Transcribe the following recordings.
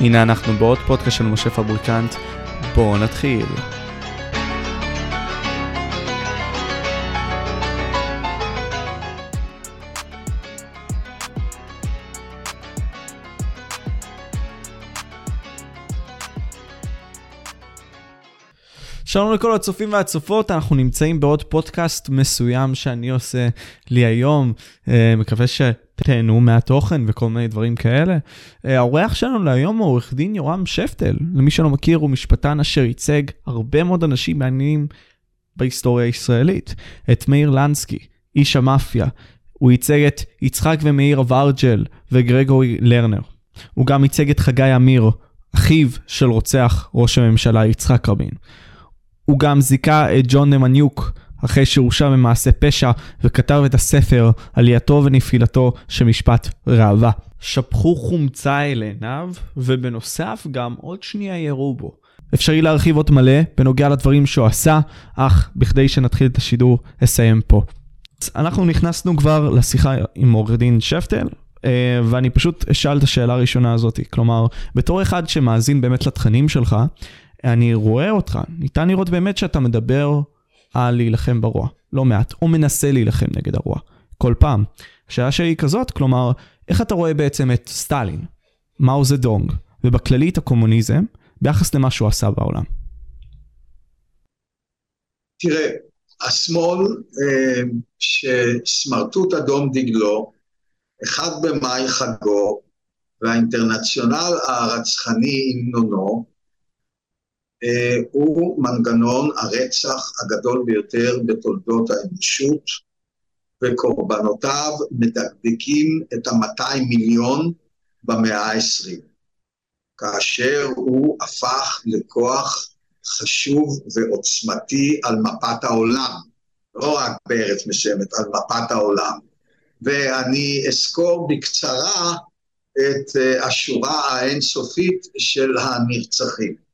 הנה אנחנו בעוד פודקאסט של משה פבריקנט, בואו נתחיל. שלום לכל הצופים והצופות, אנחנו נמצאים בעוד פודקאסט מסוים שאני עושה לי היום. אה, מקווה שתהנו מהתוכן וכל מיני דברים כאלה. אה, האורח שלנו להיום הוא עורך דין יורם שפטל. למי שלא מכיר, הוא משפטן אשר ייצג הרבה מאוד אנשים מעניינים בהיסטוריה הישראלית. את מאיר לנסקי, איש המאפיה. הוא ייצג את יצחק ומאיר אברג'ל וגרגורי לרנר. הוא גם ייצג את חגי אמיר, אחיו של רוצח ראש הממשלה יצחק רבין. הוא גם זיכה את ג'ון נמניוק אחרי שהורשע במעשה פשע וכתב את הספר עלייתו ונפילתו של משפט ראווה. שפכו חומצה אל עיניו ובנוסף גם עוד שנייה ירו בו. אפשרי להרחיב עוד מלא בנוגע לדברים שהוא עשה, אך בכדי שנתחיל את השידור אסיים פה. אנחנו נכנסנו כבר לשיחה עם עורך דין שפטל, אה, ואני פשוט אשאל את השאלה הראשונה הזאת. כלומר, בתור אחד שמאזין באמת לתכנים שלך, אני רואה אותך, ניתן לראות באמת שאתה מדבר על להילחם ברוע, לא מעט, או מנסה להילחם נגד הרוע, כל פעם. השאלה שלי היא כזאת, כלומר, איך אתה רואה בעצם את סטלין, מאו זדונג, ובכללית הקומוניזם, ביחס למה שהוא עשה בעולם? תראה, השמאל אה, שסמרטוט אדום דגלו, אחד במאי חגו, והאינטרנציונל הרצחני המנונו, אה, הוא מנגנון הרצח הגדול ביותר בתולדות האנושות, וקורבנותיו מדקדקים את המאתיים מיליון במאה העשרים, כאשר הוא הפך לכוח חשוב ועוצמתי על מפת העולם, לא רק בארץ מסוימת, על מפת העולם. ואני אסקור בקצרה את אה, השורה האינסופית של הנרצחים.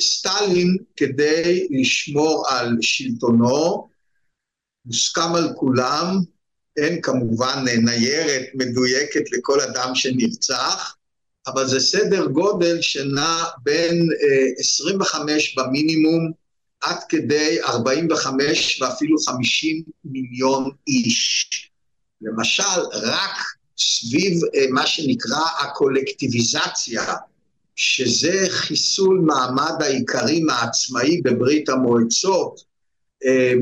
סטלין, כדי לשמור על שלטונו, מוסכם על כולם, אין כמובן ניירת מדויקת לכל אדם שנרצח, אבל זה סדר גודל שנע בין 25 אה, במינימום עד כדי 45 ואפילו 50 מיליון איש. למשל, רק סביב אה, מה שנקרא הקולקטיביזציה שזה חיסול מעמד האיכרים העצמאי בברית המועצות, אה,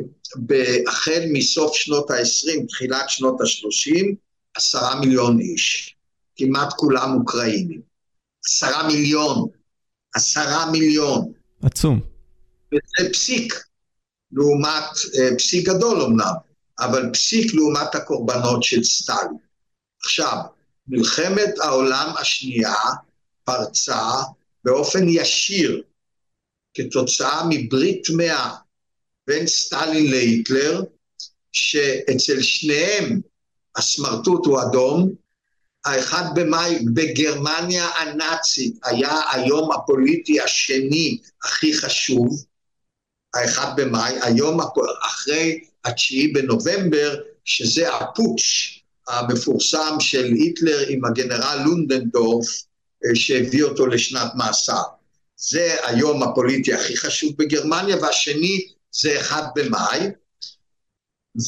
החל מסוף שנות ה-20, תחילת שנות ה-30, עשרה מיליון איש, כמעט כולם אוקראינים. עשרה מיליון, עשרה מיליון. עצום. וזה פסיק, לעומת, אה, פסיק גדול אמנם, אבל פסיק לעומת הקורבנות של סטלין. עכשיו, מלחמת העולם השנייה פרצה באופן ישיר כתוצאה מברית מאה בין סטלין להיטלר, שאצל שניהם הסמרטוט הוא אדום, האחד במאי בגרמניה הנאצית היה היום הפוליטי השני הכי חשוב, האחד במאי, היום אחרי התשיעי בנובמבר, שזה הפוטש המפורסם של היטלר עם הגנרל לונדנדורף, שהביא אותו לשנת מאסר. זה היום הפוליטי הכי חשוב בגרמניה, והשני זה אחד במאי,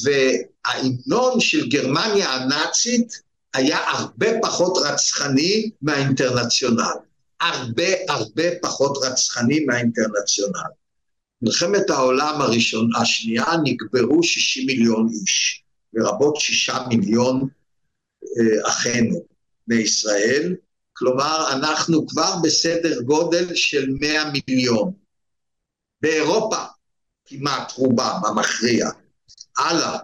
וההמנון של גרמניה הנאצית היה הרבה פחות רצחני מהאינטרנציונל. הרבה הרבה פחות רצחני מהאינטרנציונל. מלחמת העולם הראשון, השנייה נקברו 60 מיליון איש, לרבות שישה מיליון אה, אחינו מישראל, כלומר, אנחנו כבר בסדר גודל של 100 מיליון. באירופה, כמעט רובם המכריע. הלאה.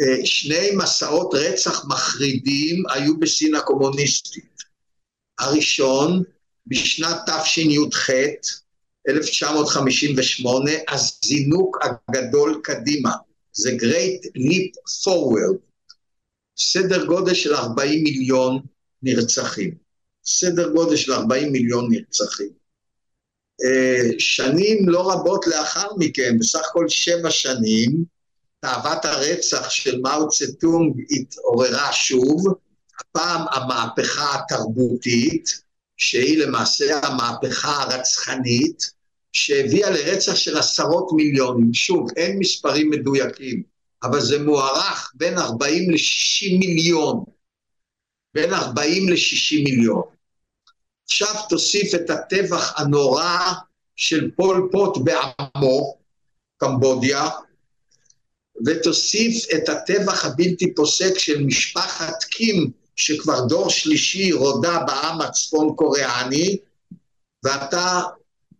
אה, שני מסעות רצח מחרידים היו בסין הקומוניסטית. הראשון, בשנת תשי"ח, 1958, הזינוק הגדול קדימה, The Great Leap Forward, סדר גודל של 40 מיליון נרצחים. סדר גודל של 40 מיליון נרצחים. אה, שנים לא רבות לאחר מכן, בסך הכל שבע שנים, תאוות הרצח של מאו צטונג התעוררה שוב, הפעם המהפכה התרבותית, שהיא למעשה המהפכה הרצחנית, שהביאה לרצח של עשרות מיליונים. שוב, אין מספרים מדויקים, אבל זה מוערך בין 40 ל-60 מיליון. בין 40 ל-60 מיליון. עכשיו תוסיף את הטבח הנורא של פול פוט בעמו, קמבודיה, ותוסיף את הטבח הבלתי פוסק של משפחת קים, שכבר דור שלישי רודה בעם הצפון קוריאני, ואתה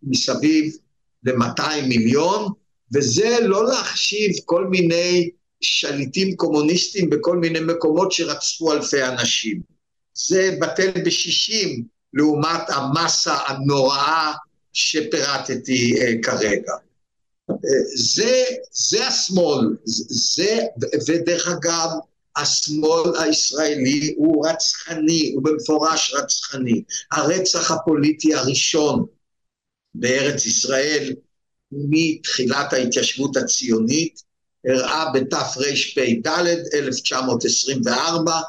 מסביב ל-200 מיליון, וזה לא להחשיב כל מיני שליטים קומוניסטים בכל מיני מקומות שרצחו אלפי אנשים. זה בטל בשישים לעומת המסה הנוראה שפירטתי uh, כרגע. Uh, זה, זה השמאל, זה, ודרך אגב, השמאל הישראלי הוא רצחני, הוא במפורש רצחני. הרצח הפוליטי הראשון בארץ ישראל מתחילת ההתיישבות הציונית הראה בתרפ"ד 1924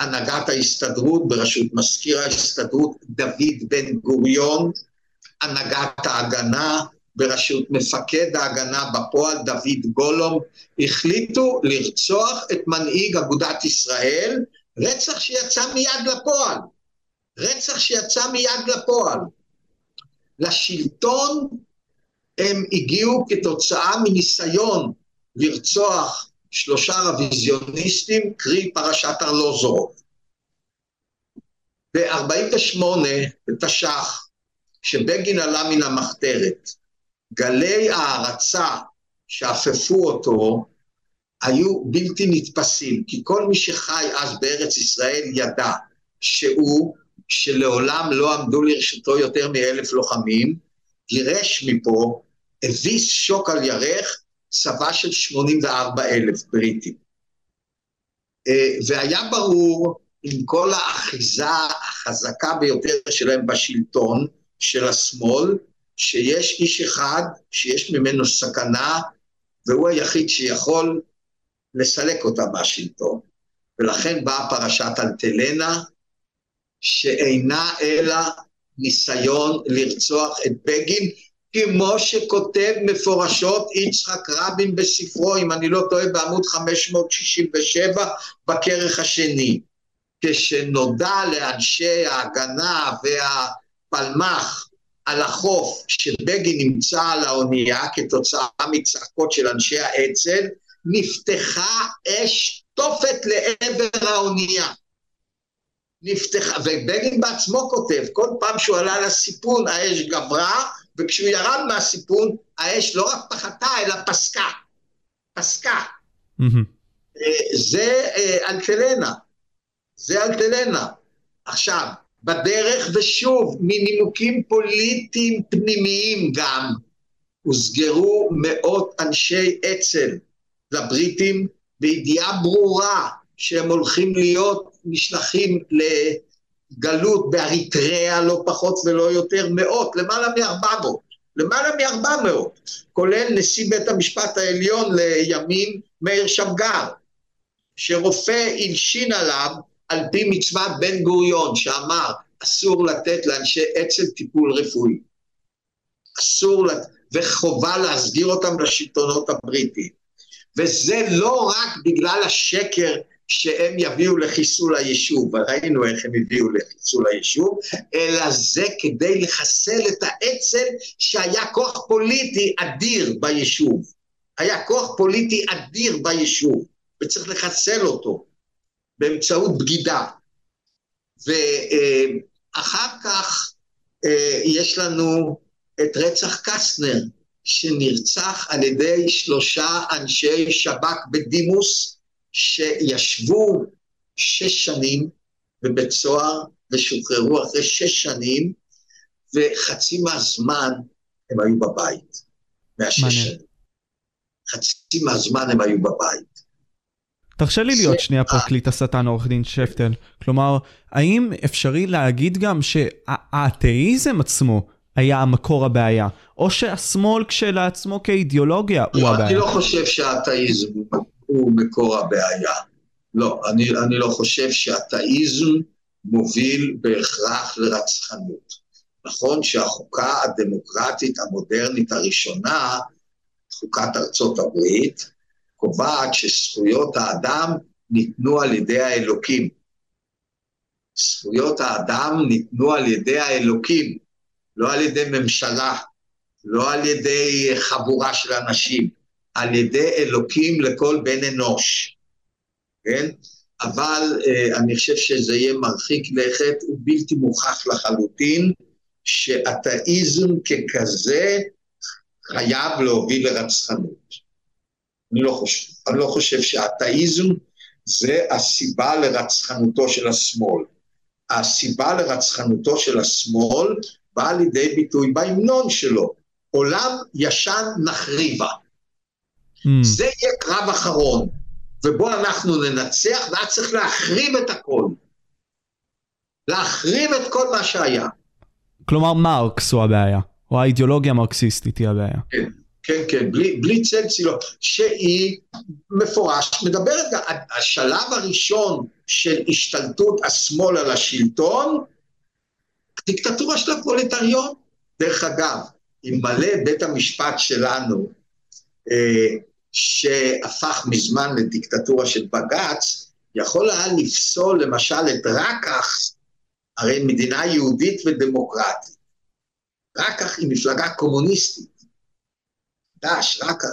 הנהגת ההסתדרות בראשות מזכיר ההסתדרות דוד בן גוריון, הנהגת ההגנה בראשות מפקד ההגנה בפועל דוד גולום, החליטו לרצוח את מנהיג אגודת ישראל, רצח שיצא מיד לפועל, רצח שיצא מיד לפועל. לשלטון הם הגיעו כתוצאה מניסיון לרצוח שלושה רוויזיוניסטים, קרי פרשת ארלוזורוב. ב-48' בתש"ח, כשבגין עלה מן המחתרת, גלי הערצה שאפפו אותו היו בלתי נתפסים, כי כל מי שחי אז בארץ ישראל ידע שהוא, שלעולם לא עמדו לרשותו יותר מאלף לוחמים, גירש מפה, הביס שוק על ירך, צבא של 84 אלף בריטים. אה, והיה ברור, עם כל האחיזה החזקה ביותר שלהם בשלטון, של השמאל, שיש איש אחד שיש ממנו סכנה, והוא היחיד שיכול לסלק אותה מהשלטון. ולכן באה פרשת אלטלנה, שאינה אלא ניסיון לרצוח את בגין, כמו שכותב מפורשות יצחק רבין בספרו, אם אני לא טועה, בעמוד 567, בכרך השני. כשנודע לאנשי ההגנה והפלמ"ח על החוף שבגין נמצא על האונייה כתוצאה מצעקות של אנשי האצ"ל, נפתחה אש תופת לעבר האונייה. נפתחה, ובגין בעצמו כותב, כל פעם שהוא עלה לסיפון האש גברה, וכשהוא ירד מהסיפון, האש לא רק פחתה, אלא פסקה. פסקה. זה אה, אלטלנה. זה אלטלנה. עכשיו, בדרך, ושוב, מנימוקים פוליטיים פנימיים גם, הוסגרו מאות אנשי אצ"ל לבריטים בידיעה ברורה שהם הולכים להיות נשלחים לגלות באריתריאה לא פחות ולא יותר, מאות, למעלה מ-400, למעלה מ-400, כולל נשיא בית המשפט העליון לימים מאיר שמגר, שרופא הלשין עליו על פי מצוות בן גוריון שאמר אסור לתת לאנשי אצ"ל טיפול רפואי. אסור, לת... וחובה להסגיר אותם לשלטונות הבריטיים. וזה לא רק בגלל השקר שהם יביאו לחיסול היישוב, וראינו איך הם הביאו לחיסול היישוב, אלא זה כדי לחסל את האצ"ל שהיה כוח פוליטי אדיר ביישוב. היה כוח פוליטי אדיר ביישוב, וצריך לחסל אותו באמצעות בגידה. ואחר כך אה, יש לנו את רצח קסטנר, שנרצח על ידי שלושה אנשי שב"כ בדימוס, שישבו שש שנים בבית סוהר ושוחררו אחרי שש שנים, וחצי מהזמן הם היו בבית, מהשש שנים. חצי מהזמן הם היו בבית. תרשה לי להיות שנייה פרקליט השטן עורך דין שפטל. כלומר, האם אפשרי להגיד גם שהאתאיזם עצמו היה המקור הבעיה, או שהשמאל כשלעצמו כאידיאולוגיה הוא הבעיה? אני לא חושב שהאתאיזם הוא מקור הבעיה. לא, אני, אני לא חושב שאתאיזם מוביל בהכרח לרצחנות. נכון שהחוקה הדמוקרטית המודרנית הראשונה, חוקת ארצות הברית, קובעת שזכויות האדם ניתנו על ידי האלוקים. זכויות האדם ניתנו על ידי האלוקים, לא על ידי ממשלה, לא על ידי חבורה של אנשים, על ידי אלוקים לכל בן אנוש, כן? אבל אה, אני חושב שזה יהיה מרחיק לכת ובלתי מוכח לחלוטין, שאתאיזם ככזה חייב להוביל לרצחנות. אני לא חושב, אני לא חושב שאתאיזם זה הסיבה לרצחנותו של השמאל. הסיבה לרצחנותו של השמאל באה לידי ביטוי בהמנון שלו, עולם ישן נחריבה. Mm. זה יהיה קרב אחרון, ובו אנחנו ננצח, ואז צריך להחריב את הכל. להחריב את כל מה שהיה. כלומר, מרקס הוא הבעיה, או האידיאולוגיה המרקסיסטית היא הבעיה. כן, כן, כן, בלי, בלי צל צילו, שהיא מפורש, מדברת, השלב הראשון של השתלטות השמאל על השלטון, דיקטטורה של הפרולטריון. דרך אגב, אלמלא בית המשפט שלנו, אה, שהפך מזמן לדיקטטורה של בג"ץ, יכול היה לפסול למשל את רקח, הרי מדינה יהודית ודמוקרטית. רקח היא מפלגה קומוניסטית. דש, רקח,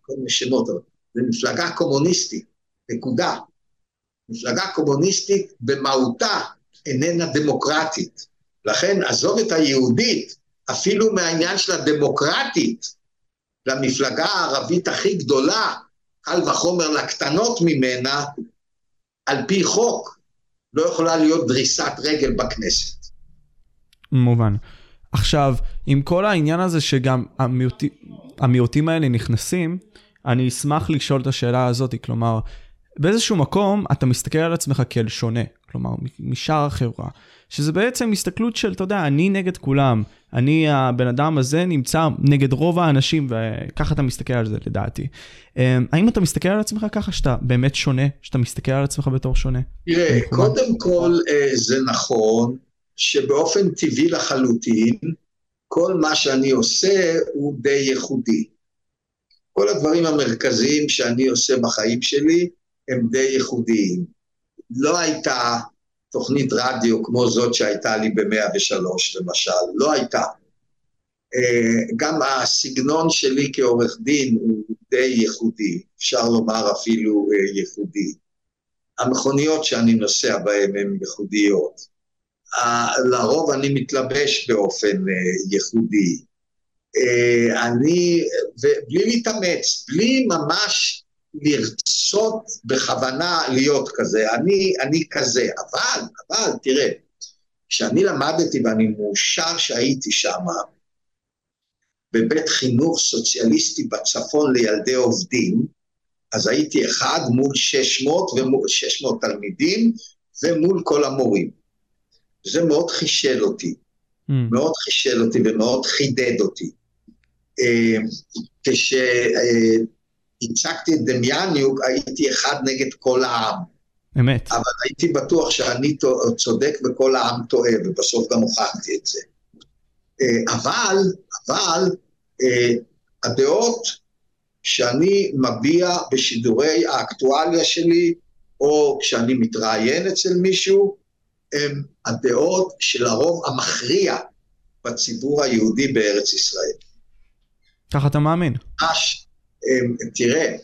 כל מיני שמות, זה מפלגה קומוניסטית, נקודה. מפלגה קומוניסטית במהותה איננה דמוקרטית. לכן עזוב את היהודית, אפילו מהעניין של הדמוקרטית, למפלגה הערבית הכי גדולה, קל וחומר לקטנות ממנה, על פי חוק, לא יכולה להיות דריסת רגל בכנסת. מובן. עכשיו, עם כל העניין הזה שגם המיעוט... המיעוטים האלה נכנסים, אני אשמח לשאול את השאלה הזאת, כלומר, באיזשהו מקום אתה מסתכל על עצמך כאל שונה, כלומר, משאר החברה. שזה בעצם הסתכלות של, אתה יודע, אני נגד כולם. אני, הבן אדם הזה נמצא נגד רוב האנשים, וככה אתה מסתכל על זה לדעתי. אמ, האם אתה מסתכל על עצמך ככה שאתה באמת שונה, שאתה מסתכל על עצמך בתור שונה? תראה, קודם כל אה, זה נכון שבאופן טבעי לחלוטין, כל מה שאני עושה הוא די ייחודי. כל הדברים המרכזיים שאני עושה בחיים שלי הם די ייחודיים. לא הייתה תוכנית רדיו כמו זאת שהייתה לי ב-103 למשל, לא הייתה. אה, גם הסגנון שלי כעורך דין הוא די ייחודי, אפשר לומר אפילו אה, ייחודי. המכוניות שאני נוסע בהן הן ייחודיות. לרוב אני מתלבש באופן אה, ייחודי. אני, ובלי להתאמץ, בלי ממש לרצות בכוונה להיות כזה, אני, אני כזה, אבל, אבל תראה, כשאני למדתי ואני מאושר שהייתי שם, בבית חינוך סוציאליסטי בצפון לילדי עובדים, אז הייתי אחד מול 600, ומול, 600 תלמידים ומול כל המורים. זה מאוד חישל אותי, mm. מאוד חישל אותי ומאוד חידד אותי. אה, כש... הצגתי את דמיאניוק, הייתי אחד נגד כל העם. אמת. אבל הייתי בטוח שאני צודק וכל העם טועה, ובסוף גם הוכחתי את זה. אה, אבל, אבל, אה, הדעות שאני מביע בשידורי האקטואליה שלי, או כשאני מתראיין אצל מישהו, הם הדעות של הרוב המכריע בציבור היהודי בארץ ישראל. ככה אתה מאמין. ממש, תראה,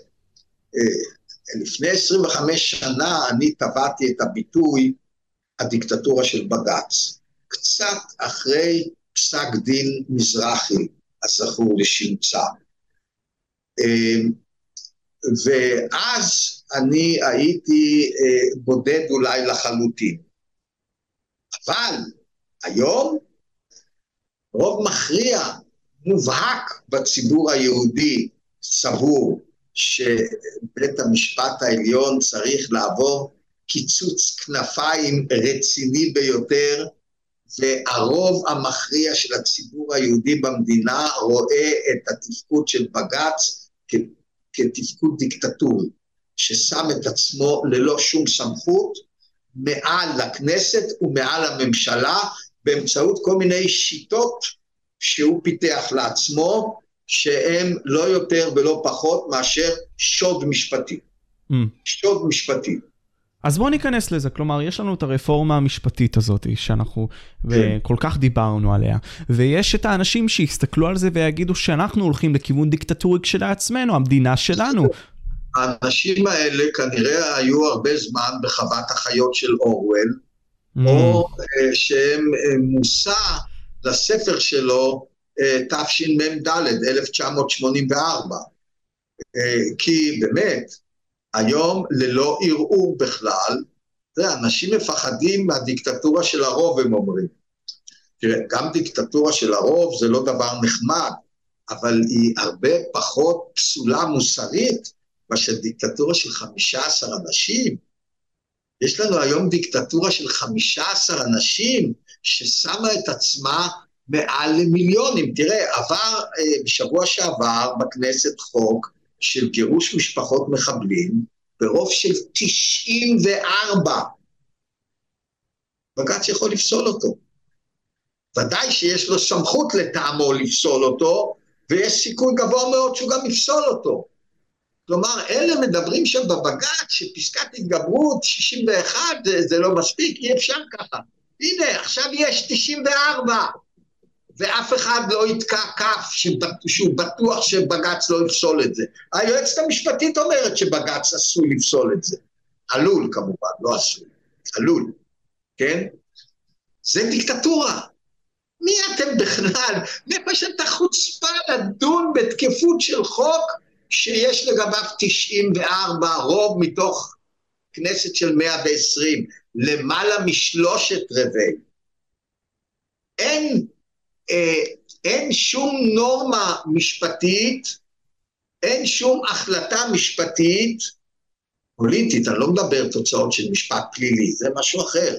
אה, לפני 25 שנה אני טבעתי את הביטוי הדיקטטורה של בג"ץ. קצת אחרי פסק דין מזרחי, הזכור לשמצה. אמ, ואז אני הייתי אה, בודד אולי לחלוטין. אבל היום רוב מכריע, מובהק בציבור היהודי, סבור שבית המשפט העליון צריך לעבור קיצוץ כנפיים רציני ביותר, והרוב המכריע של הציבור היהודי במדינה רואה את התפקוד של בג"ץ כתפקוד דיקטטורי. ששם את עצמו ללא שום סמכות מעל לכנסת ומעל הממשלה באמצעות כל מיני שיטות שהוא פיתח לעצמו, שהם לא יותר ולא פחות מאשר שוד משפטי. Mm. שוד משפטי. אז בואו ניכנס לזה, כלומר, יש לנו את הרפורמה המשפטית הזאת, שאנחנו כן. כל כך דיברנו עליה, ויש את האנשים שיסתכלו על זה ויגידו שאנחנו הולכים לכיוון דיקטטורי כשלעצמנו, המדינה שלנו. האנשים האלה כנראה היו הרבה זמן בחוות החיות של אורוול, mm. או uh, שהם uh, מושא לספר שלו, תשמ"ד, 1984. Uh, כי באמת, היום ללא ערעור בכלל, זה, אנשים מפחדים מהדיקטטורה של הרוב, הם אומרים. תראה, גם דיקטטורה של הרוב זה לא דבר נחמד, אבל היא הרבה פחות פסולה מוסרית מאשר דיקטטורה של 15 אנשים. יש לנו היום דיקטטורה של 15 אנשים ששמה את עצמה מעל למיליונים. תראה, עבר אה, בשבוע שעבר בכנסת חוק של גירוש משפחות מחבלים ברוב של 94. בג"ץ יכול לפסול אותו. ודאי שיש לו סמכות לטעמו לפסול אותו, ויש סיכוי גבוה מאוד שהוא גם יפסול אותו. כלומר, אלה מדברים שם בבג"ץ שפסקת התגברות 61 זה, זה לא מספיק, אי אפשר ככה. הנה, עכשיו יש 94. ואף אחד לא יתקע כף שהוא בטוח שבג"ץ לא יפסול את זה. היועצת המשפטית אומרת שבג"ץ עשוי לפסול את זה. עלול כמובן, לא עשוי, עלול, כן? זה דיקטטורה. מי אתם בכלל? מאיפה יש את החוצפה לדון בתקפות של חוק שיש לגביו 94 רוב מתוך כנסת של 120, למעלה משלושת רבעי. אין אין שום נורמה משפטית, אין שום החלטה משפטית, פוליטית, אני לא מדבר תוצאות של משפט פלילי, זה משהו אחר,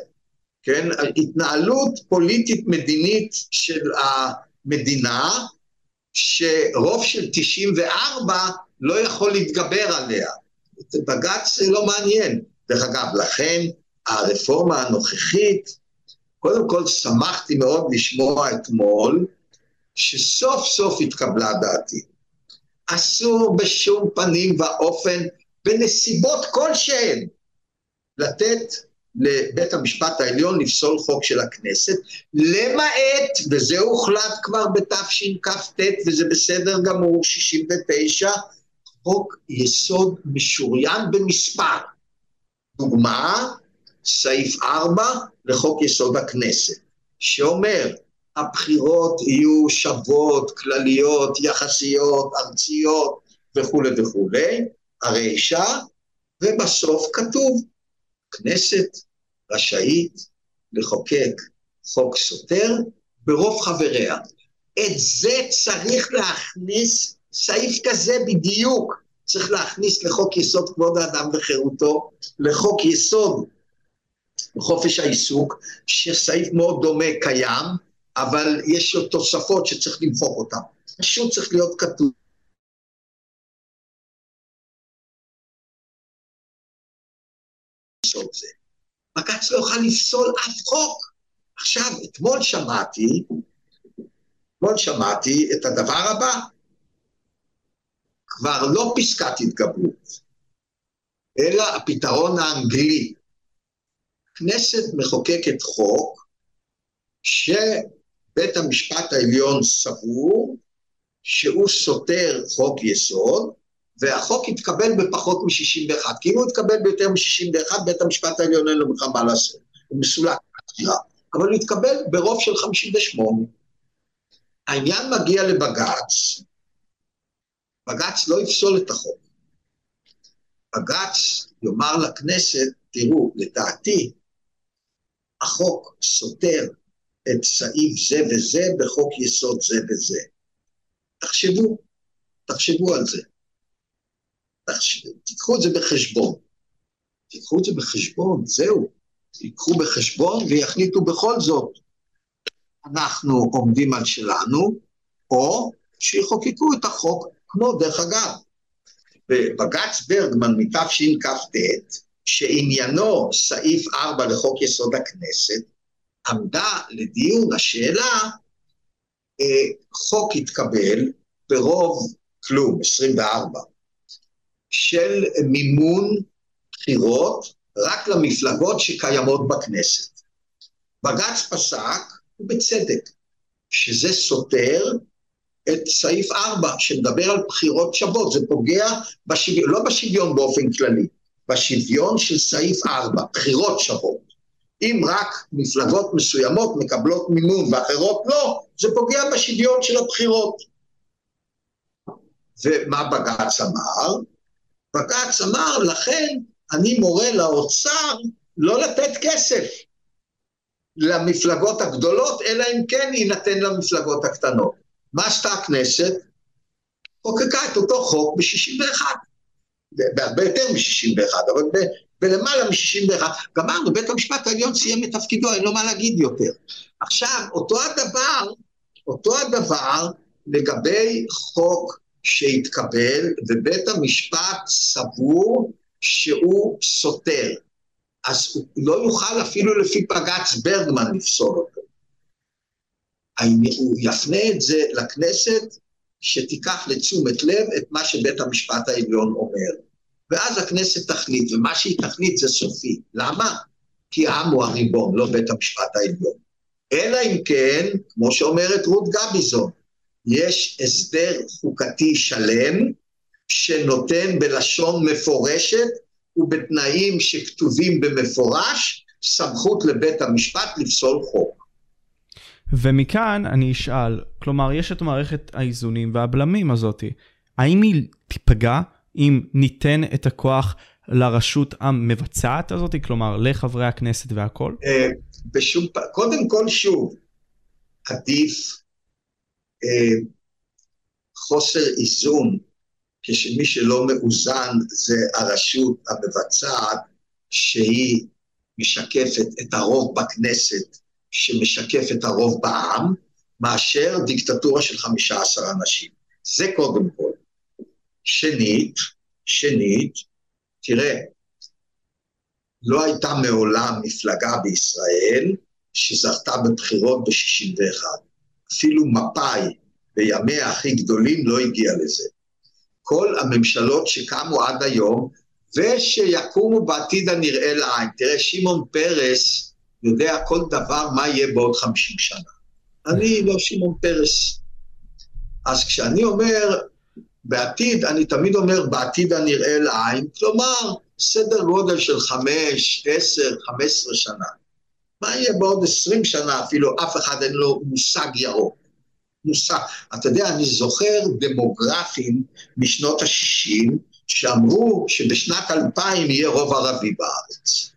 כן? התנהלות פוליטית מדינית של המדינה, שרוב של 94 לא יכול להתגבר עליה. בג"ץ לא מעניין. דרך אגב, לכן הרפורמה הנוכחית קודם כל שמחתי מאוד לשמוע אתמול שסוף סוף התקבלה דעתי. אסור בשום פנים ואופן, בנסיבות כלשהן, לתת לבית המשפט העליון לפסול חוק של הכנסת, למעט, וזה הוחלט כבר בתשכ"ט, וזה בסדר גמור, 69, חוק יסוד משוריין במספר. דוגמה, סעיף 4 לחוק יסוד הכנסת, שאומר הבחירות יהיו שוות, כלליות, יחסיות, ארציות וכולי וכולי, הרישה, ובסוף כתוב, כנסת רשאית לחוקק חוק סותר ברוב חבריה. את זה צריך להכניס, סעיף כזה בדיוק, צריך להכניס לחוק יסוד כבוד האדם וחירותו, לחוק יסוד חופש העיסוק, שסעיף מאוד דומה קיים, אבל יש לו תוספות שצריך למחוק אותן. פשוט צריך להיות כתוב. בג"ץ לא יוכל לפסול אף חוק. עכשיו, אתמול שמעתי, אתמול שמעתי את הדבר הבא, כבר לא פסקת התגברות, אלא הפתרון האנגלי. הכנסת מחוקקת חוק שבית המשפט העליון סבור שהוא סותר חוק יסוד, והחוק יתקבל בפחות מ-61, כי אם הוא יתקבל ביותר מ-61, בית המשפט העליון אין לו בכלל מה לעשות, הוא מסולק מהסתירה, אבל הוא יתקבל ברוב של 58. העניין מגיע לבג"ץ, בג"ץ לא יפסול את החוק. בג"ץ יאמר לכנסת, תראו, לדעתי, החוק סותר את סעיף זה וזה בחוק יסוד זה וזה. תחשבו, תחשבו על זה. תחשבו, תיקחו את זה בחשבון. תיקחו את זה בחשבון, זהו. תיקחו בחשבון ויחליטו בכל זאת. אנחנו עומדים על שלנו, או שיחוקקו את החוק, כמו דרך אגב, בבג"ץ ברגמן מתשכ"ט, שעניינו סעיף 4 לחוק יסוד הכנסת, עמדה לדיון השאלה, אה, חוק התקבל ברוב כלום, 24, של מימון בחירות רק למפלגות שקיימות בכנסת. בג"ץ פסק, ובצדק, שזה סותר את סעיף 4 שמדבר על בחירות שוות, זה פוגע בשוויון, לא בשוויון באופן כללי, בשוויון של סעיף 4, בחירות שוות. אם רק מפלגות מסוימות מקבלות מימון ואחרות לא, זה פוגע בשוויון של הבחירות. ומה בג"ץ אמר? בג"ץ אמר, לכן אני מורה לאוצר לא לתת כסף למפלגות הגדולות, אלא אם כן יינתן למפלגות הקטנות. מה עשתה הכנסת? חוקקה את אותו חוק ב-61. בהרבה יותר מ-61, אבל ב- בלמעלה מ-61. גמרנו, בית המשפט העליון סיים את תפקידו, אין לו מה להגיד יותר. עכשיו, אותו הדבר, אותו הדבר לגבי חוק שהתקבל, ובית המשפט סבור שהוא סותר. אז הוא לא יוכל אפילו לפי בג"ץ ברגמן לפסול אותו. הוא יפנה את זה לכנסת, שתיקח לתשומת לב את מה שבית המשפט העליון אומר. ואז הכנסת תחליט, ומה שהיא תחליט זה סופי. למה? כי העם הוא הריבון, לא בית המשפט העליון. אלא אם כן, כמו שאומרת רות גביזון, יש הסדר חוקתי שלם שנותן בלשון מפורשת ובתנאים שכתובים במפורש סמכות לבית המשפט לפסול חוק. ומכאן אני אשאל, כלומר יש את מערכת האיזונים והבלמים הזאתי, האם היא תיפגע אם ניתן את הכוח לרשות המבצעת הזאת, כלומר לחברי הכנסת והכל? אה, בשום פעם, קודם כל שוב, עדיף אה, חוסר איזון, כשמי שלא מאוזן זה הרשות המבצעת, שהיא משקפת את הרוב בכנסת, שמשקף את הרוב בעם, מאשר דיקטטורה של חמישה עשר אנשים. זה קודם כל. שנית, שנית, תראה, לא הייתה מעולם מפלגה בישראל שזכתה בבחירות ב-61. אפילו מפא"י בימיה הכי גדולים לא הגיע לזה. כל הממשלות שקמו עד היום ושיקומו בעתיד הנראה לעין. תראה, שמעון פרס יודע כל דבר מה יהיה בעוד 50 שנה. אני לא שמעון פרס. אז כשאני אומר בעתיד, אני תמיד אומר בעתיד הנראה לעין, כלומר, סדר גודל של חמש, עשר, חמש עשרה שנה. מה יהיה בעוד עשרים שנה אפילו, אף אחד אין לו מושג ירוק. מושג. אתה יודע, אני זוכר דמוגרפים משנות ה-60 שאמרו שבשנת 2000 יהיה רוב ערבי בארץ.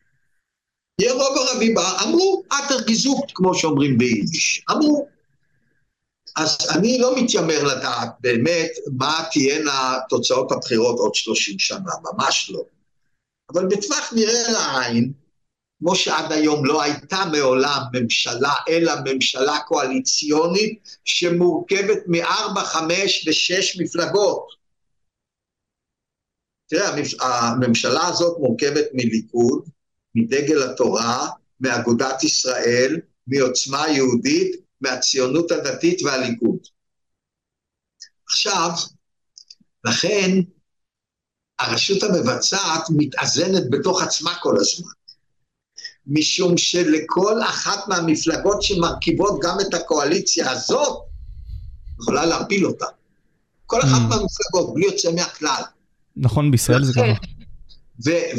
רוב ערבי בארץ, אמרו, אטר גיזוקט, כמו שאומרים ביידיש. אמרו. אז אני לא מתיימר לדעת באמת מה תהיינה תוצאות הבחירות עוד 30 שנה, ממש לא. אבל בטווח נראה לעין, כמו שעד היום לא הייתה מעולם ממשלה, אלא ממשלה קואליציונית שמורכבת מארבע, חמש ושש מפלגות. תראה, הממשלה הזאת מורכבת מליכוד, מדגל התורה, מאגודת ישראל, מעוצמה יהודית, מהציונות הדתית והליכוד. עכשיו, לכן הרשות המבצעת מתאזנת בתוך עצמה כל הזמן. משום שלכל אחת מהמפלגות שמרכיבות גם את הקואליציה הזאת, יכולה להפיל אותה. כל אחת mm. מהמפלגות, בלי יוצא מהכלל. נכון, בישראל זה ככה.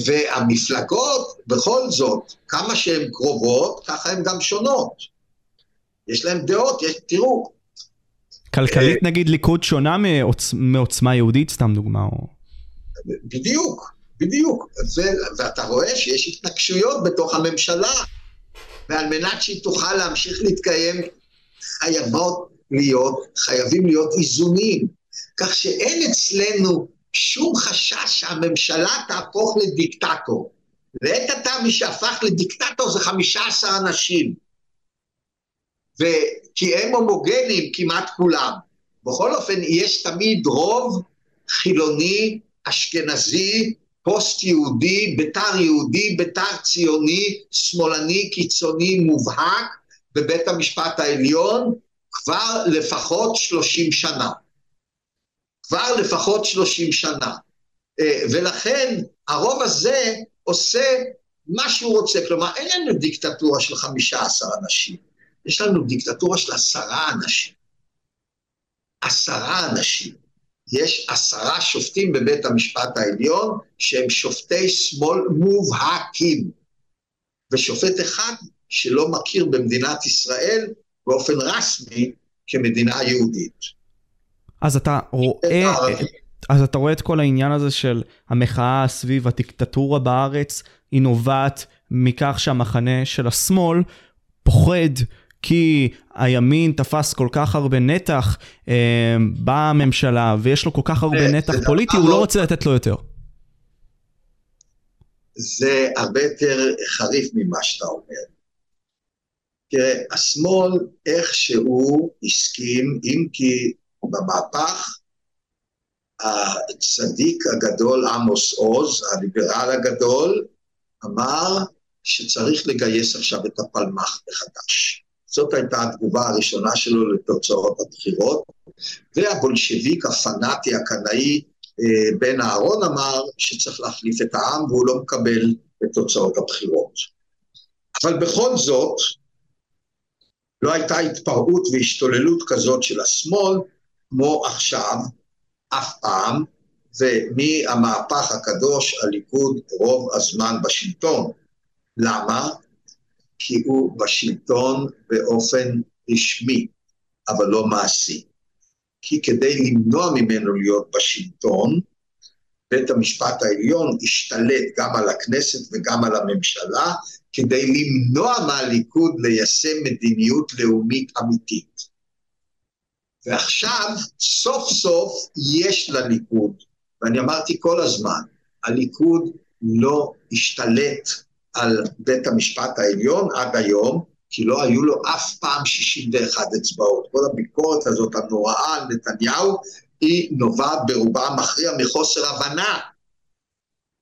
והמפלגות, בכל זאת, כמה שהן קרובות, ככה הן גם שונות. יש להן דעות, יש, תראו. כלכלית אה, נגיד ליכוד שונה מעוצ... מעוצמה יהודית, סתם דוגמה. או... בדיוק, בדיוק. ו, ואתה רואה שיש התנגשויות בתוך הממשלה, ועל מנת שהיא תוכל להמשיך להתקיים, חייבות להיות, חייבים להיות איזונים. כך שאין אצלנו שום חשש שהממשלה תהפוך לדיקטטור. לעת עתה מי שהפך לדיקטטור זה חמישה עשר אנשים. וכי הם הומוגנים כמעט כולם. בכל אופן, יש תמיד רוב חילוני אשכנזי, פוסט-יהודי, בית"ר יהודי, בית"ר ציוני, שמאלני, קיצוני, מובהק, בבית המשפט העליון כבר לפחות 30 שנה. כבר לפחות 30 שנה. אה, ולכן הרוב הזה עושה מה שהוא רוצה, כלומר אין לנו דיקטטורה של 15 אנשים, יש לנו דיקטטורה של עשרה אנשים. עשרה אנשים. יש עשרה שופטים בבית המשפט העליון שהם שופטי שמאל מובהקים, ושופט אחד שלא מכיר במדינת ישראל באופן רסמי כמדינה יהודית. אז אתה רואה, אז אתה רואה את כל העניין הזה של המחאה סביב הדיקטטורה בארץ, היא נובעת מכך שהמחנה של השמאל פוחד כי הימין תפס כל כך הרבה נתח אה, בממשלה ויש לו כל כך הרבה נתח פוליטי, הוא לא רוצה לתת לו יותר. זה הרבה יותר חריף ממה שאתה אומר. תראה, השמאל איכשהו הסכים, אם כי במהפך הצדיק הגדול עמוס עוז, הליברל הגדול, אמר שצריך לגייס עכשיו את הפלמ"ח מחדש. זאת הייתה התגובה הראשונה שלו לתוצאות הבחירות, והבולשביק הפנאטי הקנאי אה, בן אהרון אמר שצריך להחליף את העם והוא לא מקבל את תוצאות הבחירות. אבל בכל זאת, לא הייתה התפרעות והשתוללות כזאת של השמאל כמו עכשיו, אף פעם, ומהמהפך הקדוש הליכוד רוב הזמן בשלטון. למה? כי הוא בשלטון באופן רשמי, אבל לא מעשי. כי כדי למנוע ממנו להיות בשלטון, בית המשפט העליון השתלט גם על הכנסת וגם על הממשלה, כדי למנוע מהליכוד ליישם מדיניות לאומית אמיתית. ועכשיו, סוף סוף יש לליכוד, ואני אמרתי כל הזמן, הליכוד לא השתלט על בית המשפט העליון עד היום, כי לא היו לו אף פעם 61 אצבעות. כל הביקורת הזאת הנוראה על נתניהו, היא נובעת ברובה המכריע מחוסר הבנה.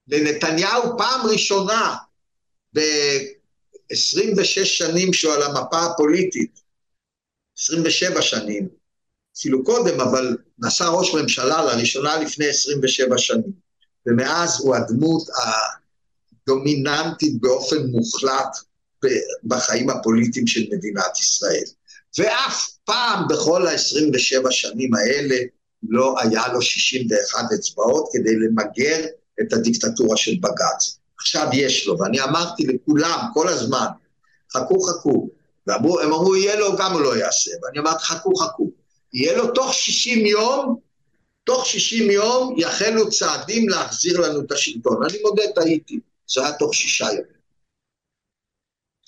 לנתניהו פעם ראשונה ב-26 שנים שהוא על המפה הפוליטית, 27 שנים, אפילו קודם, אבל נעשה ראש ממשלה לראשונה לפני 27 שנים. ומאז הוא הדמות הדומיננטית באופן מוחלט בחיים הפוליטיים של מדינת ישראל. ואף פעם בכל ה-27 שנים האלה לא היה לו 61 אצבעות כדי למגר את הדיקטטורה של בג"ץ. עכשיו יש לו, ואני אמרתי לכולם כל הזמן, חכו חכו, והם אמרו יהיה לו גם הוא לא יעשה, ואני אמרתי חכו חכו, יהיה לו תוך 60 יום, תוך 60 יום יחלו צעדים להחזיר לנו את השלטון. אני מודה, טעיתי, זה היה תוך שישה ימים.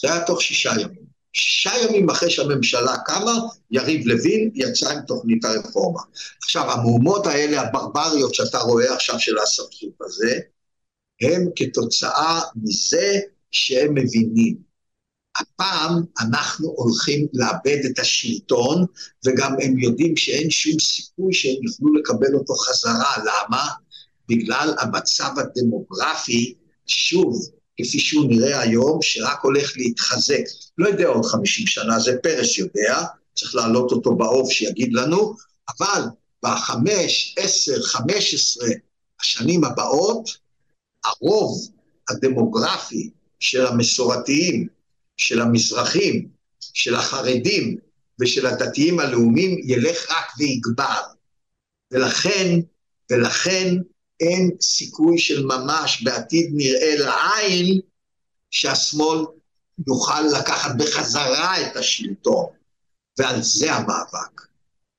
זה היה תוך שישה ימים. שישה ימים אחרי שהממשלה קמה, יריב לוין יצא עם תוכנית הרפורמה. עכשיו, המהומות האלה, הברבריות שאתה רואה עכשיו של האספסוף הזה, הם כתוצאה מזה שהם מבינים הפעם אנחנו הולכים לאבד את השלטון, וגם הם יודעים שאין שום סיכוי שהם יוכלו לקבל אותו חזרה. למה? בגלל המצב הדמוגרפי, שוב, כפי שהוא נראה היום, שרק הולך להתחזק. לא יודע עוד 50 שנה, זה פרס יודע, צריך להעלות אותו בעוף שיגיד לנו, אבל בחמש, עשר, חמש עשרה השנים הבאות, הרוב הדמוגרפי של המסורתיים, של המזרחים, של החרדים ושל הדתיים הלאומיים ילך רק ויגבר. ולכן, ולכן אין סיכוי של ממש בעתיד נראה לעין שהשמאל יוכל לקחת בחזרה את השלטון. ועל זה המאבק.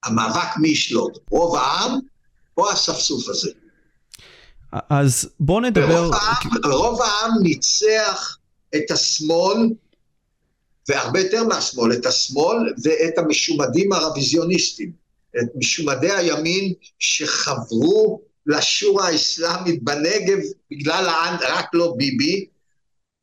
המאבק מי ישלוט, רוב העם או האספסוף הזה. אז בוא נדבר... רוב העם, רוב העם ניצח את השמאל והרבה יותר מהשמאל, את השמאל ואת המשומדים הרוויזיוניסטים, את משומדי הימין שחברו לשורה האסלאמית בנגב בגלל העם, רק לא ביבי,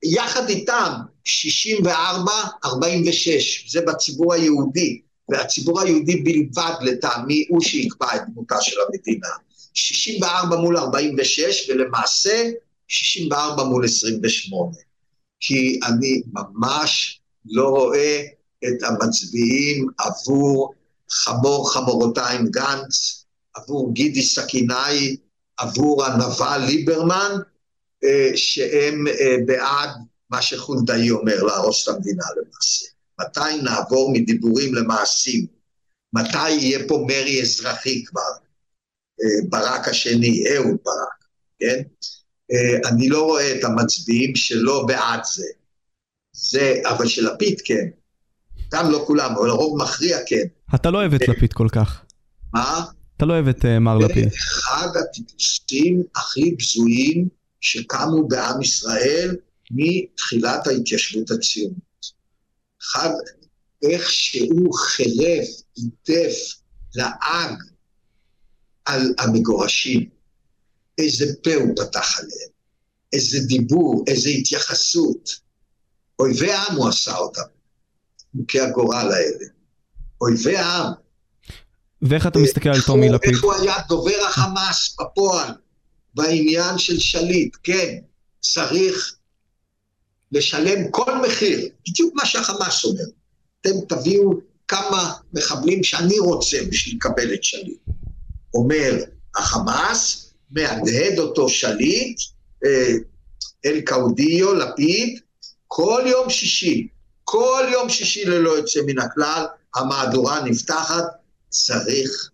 יחד איתם 64, 46, זה בציבור היהודי, והציבור היהודי בלבד לטעמי הוא שיקבע את דמותה של המדינה. 64 מול 46, ולמעשה 64 מול 28. כי אני ממש לא רואה את המצביעים עבור חמור חמורותיים גנץ, עבור גידי סכינאי, עבור הנבל ליברמן, אה, שהם אה, בעד מה שחולדאי אומר, להרוס את המדינה למעשה. מתי נעבור מדיבורים למעשים? מתי יהיה פה מרי אזרחי כבר? אה, ברק השני, אהוד ברק, כן? אני לא רואה את המצביעים שלא בעד זה. זה, אבל של לפיד כן. גם לא כולם, אבל הרוב מכריע כן. אתה לא אוהב את לפיד כל כך. מה? אתה לא אוהב את מר לפיד. זה אחד הטיפוסים הכי בזויים שקמו בעם ישראל מתחילת ההתיישבות הציונית. אחד, איך שהוא חירף, היטף, לעג על המגורשים. איזה פה הוא פתח עליהם, איזה דיבור, איזה התייחסות. אויבי העם הוא עשה אותם, מוכי הגורל האלה. אויבי העם. ואיך אתה מסתכל על טומי לפיד? איך הוא היה דובר החמאס בפועל, בעניין של שליט, כן, צריך לשלם כל מחיר, בדיוק מה שהחמאס אומר. אתם תביאו כמה מחבלים שאני רוצה בשביל לקבל את שליט. אומר החמאס, מהדהד אותו שליט, אה, אל קאודיו, לפיד, כל יום שישי, כל יום שישי ללא יוצא מן הכלל, המהדורה נפתחת, צריך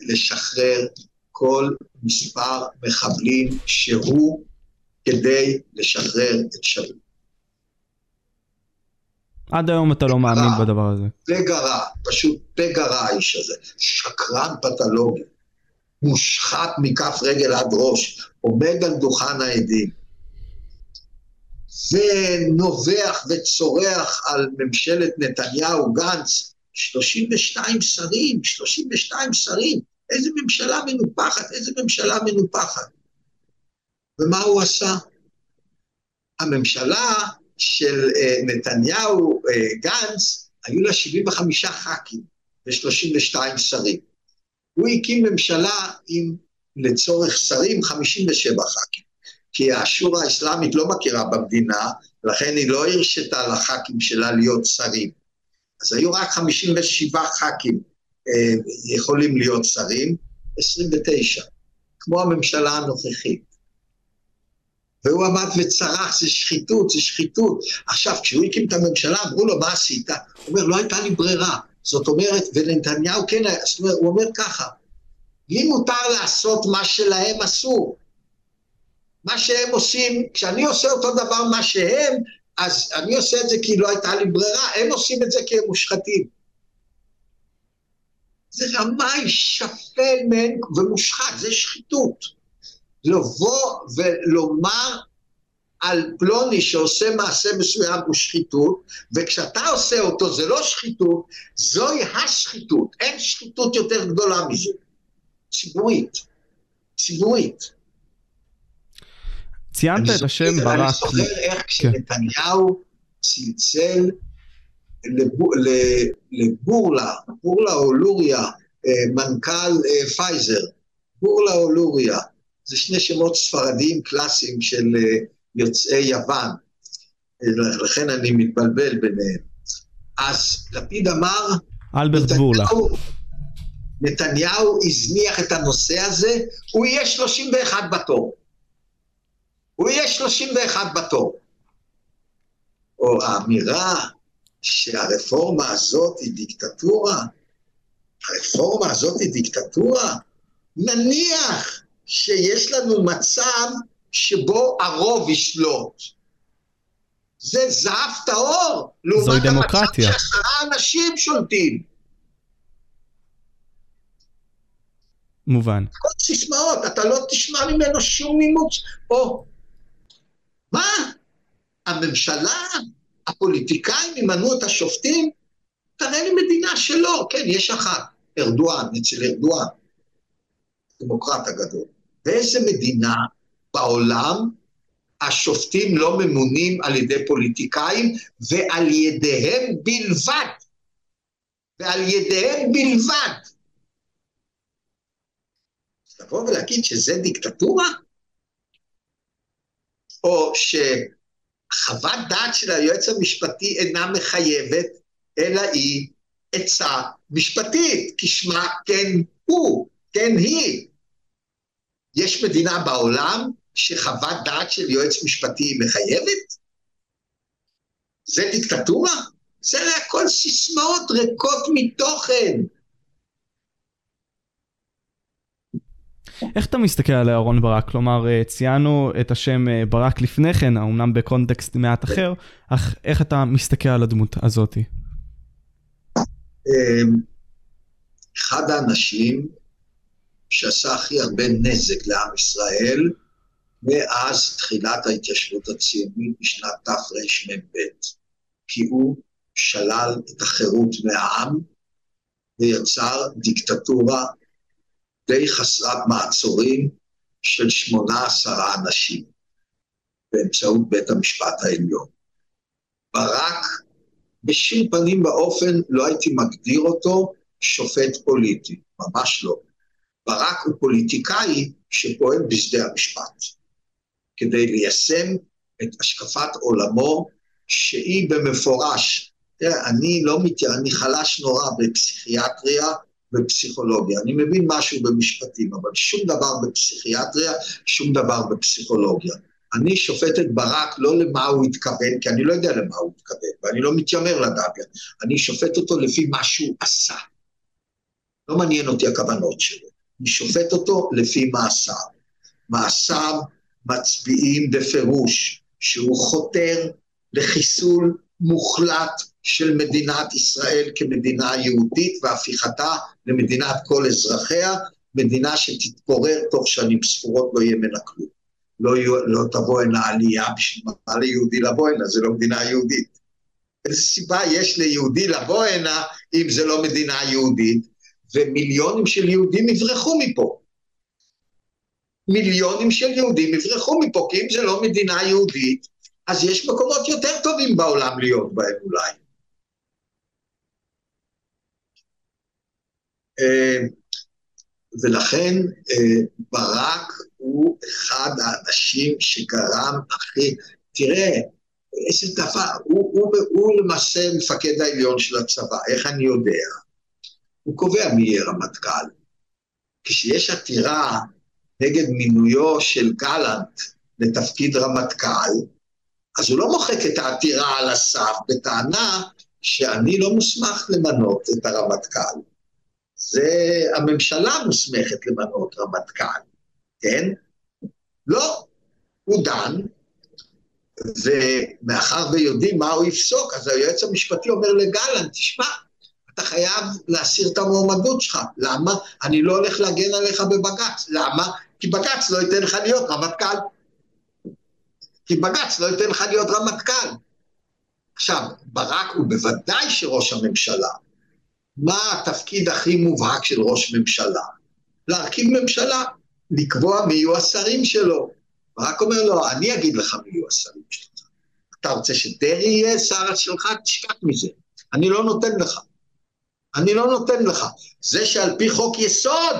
לשחרר כל מספר מחבלים שהוא כדי לשחרר את שליט. עד היום אתה לא מאמין בדבר הזה. פגע רע, פשוט פגע רע האיש הזה. שקרן פתולוגי, מושחת מכף רגל עד ראש, עומד על דוכן העדים, ונובח וצורח על ממשלת נתניהו-גנץ, 32 שרים, 32 שרים. איזה ממשלה מנופחת, איזה ממשלה מנופחת. ומה הוא עשה? הממשלה של uh, נתניהו, uh, גנץ, היו לה 75 ח"כים ו-32 שרים. הוא הקים ממשלה עם, לצורך שרים, 57 ח"כים. כי השורה האסלאמית לא מכירה במדינה, לכן היא לא הרשתה לח"כים שלה להיות שרים. אז היו רק 57 ח"כים אה, יכולים להיות שרים, 29, כמו הממשלה הנוכחית. והוא עמד וצרח, זה שחיתות, זה שחיתות. עכשיו, כשהוא הקים את הממשלה, אמרו לו, מה עשית? הוא אומר, לא הייתה לי ברירה. זאת אומרת, ונתניהו כן זאת אומרת, הוא אומר ככה, לי מותר לעשות מה שלהם אסור. מה שהם עושים, כשאני עושה אותו דבר מה שהם, אז אני עושה את זה כי לא הייתה לי ברירה, הם עושים את זה כי הם מושחתים. זה רמאי שפל מן ומושחת, זה שחיתות. לבוא ולומר על פלוני שעושה מעשה מסוים הוא שחיתות, וכשאתה עושה אותו זה לא שחיתות, זוהי השחיתות. אין שחיתות יותר גדולה מזה. ציבורית. ציבורית. ציינת את השם ברק. אני זוכר איך כן. כשנתניהו צלצל לבורלה, בורלה או לוריה, אה, מנכ"ל אה, פייזר, בורלה או לוריה, זה שני שמות ספרדיים קלאסיים של אה, יוצאי יוון, לכן אני מתבלבל ביניהם. אז לפיד אמר, אלברט בורלה. נתניהו הזניח את הנושא הזה, הוא יהיה 31 בתור. הוא יהיה 31 בתור. או האמירה שהרפורמה הזאת היא דיקטטורה, הרפורמה הזאת היא דיקטטורה? נניח שיש לנו מצב שבו הרוב ישלוט. זה זהב טהור, לעומת המצב שעשרה אנשים שולטים. מובן. כל סיסמאות, אתה לא תשמע ממנו שום נימוץ. או, מה? הממשלה הפוליטיקאים ימנו את השופטים? תראה לי מדינה שלא. כן, יש אחת, ארדואן, אצל ארדואן, דמוקרט הגדול. באיזה מדינה בעולם השופטים לא ממונים על ידי פוליטיקאים ועל ידיהם בלבד? ועל ידיהם בלבד. לבוא ולהגיד שזה דיקטטורה? או שחוות דעת של היועץ המשפטי אינה מחייבת, אלא היא עצה משפטית, כשמה כן הוא, כן היא. יש מדינה בעולם שחוות דעת של יועץ משפטי היא מחייבת? זה דיקטטורה? זה הכל סיסמאות ריקות מתוכן. איך אתה מסתכל על אהרון ברק? כלומר, אה, ציינו את השם אה, ברק לפני כן, אמנם בקונטקסט מעט אחר, אך איך אתה מסתכל על הדמות הזאת? אמ, אחד האנשים שעשה הכי הרבה נזק לעם ישראל, מאז תחילת ההתיישבות הציונית בשנת תרמ"ב, כי הוא שלל את החירות מהעם ויצר דיקטטורה די חסרת מעצורים של שמונה עשרה אנשים באמצעות בית המשפט העליון. ברק בשום פנים ואופן לא הייתי מגדיר אותו שופט פוליטי, ממש לא. ברק הוא פוליטיקאי שפועל בשדה המשפט, כדי ליישם את השקפת עולמו, שהיא במפורש, תראה, אני לא מת... אני חלש נורא בפסיכיאטריה בפסיכולוגיה. אני מבין משהו במשפטים, אבל שום דבר בפסיכיאטריה, שום דבר בפסיכולוגיה. אני שופט את ברק לא למה הוא התכוון, כי אני לא יודע למה הוא התכוון, ואני לא מתיימר לדעת, אני שופט אותו לפי מה שהוא עשה. לא מעניין אותי הכוונות שלו. אני שופט אותו לפי מעשיו. מעשיו מצביעים בפירוש שהוא חותר לחיסול מוחלט של מדינת ישראל כמדינה יהודית והפיכתה למדינת כל אזרחיה, מדינה שתתפורר תוך שנים ספורות לא יהיה ממנה כלום. לא, לא תבוא הנה עלייה בשביל מה ליהודי לבוא הנה, זה לא מדינה יהודית. איזה סיבה יש ליהודי לבוא הנה אם זה לא מדינה יהודית, ומיליונים של יהודים יברחו מפה. מיליונים של יהודים יברחו מפה, כי אם זה לא מדינה יהודית, אז יש מקומות יותר טובים בעולם להיות בהם אולי. ולכן אה, ברק הוא אחד האנשים שגרם הכי, תראה, איזה דבר, הוא, הוא, הוא למעשה מפקד העליון של הצבא, איך אני יודע? הוא קובע מי יהיה רמטכ"ל. כשיש עתירה נגד מינויו של גלנט לתפקיד רמטכ"ל, אז הוא לא מוחק את העתירה על הסף בטענה שאני לא מוסמך למנות את הרמטכ"ל. זה הממשלה מוסמכת למנות רמטכ"ל, כן? לא, הוא דן, ומאחר ויודעים מה הוא יפסוק, אז היועץ המשפטי אומר לגלנט, תשמע, אתה חייב להסיר את המועמדות שלך. למה? אני לא הולך להגן עליך בבג"ץ. למה? כי בג"ץ לא ייתן לך להיות רמטכ"ל. כי בג"ץ לא ייתן לך להיות רמטכ"ל. עכשיו, ברק הוא בוודאי שראש הממשלה. מה התפקיד הכי מובהק של ראש ממשלה? להרכיב ממשלה, לקבוע מי יהיו השרים שלו. ברק אומר לו, אני אגיד לך מי יהיו השרים שלך. אתה רוצה שדרעי יהיה שר שלך? תשכח מזה. אני לא נותן לך. אני לא נותן לך. זה שעל פי חוק יסוד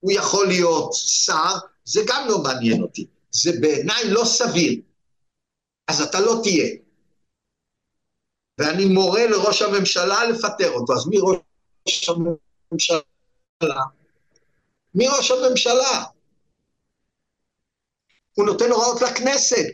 הוא יכול להיות שר, זה גם לא מעניין אותי. זה בעיניי לא סביר. אז אתה לא תהיה. ואני מורה לראש הממשלה לפטר אותו. אז מי ראש הממשלה? מי ראש הממשלה? הוא נותן הוראות לכנסת.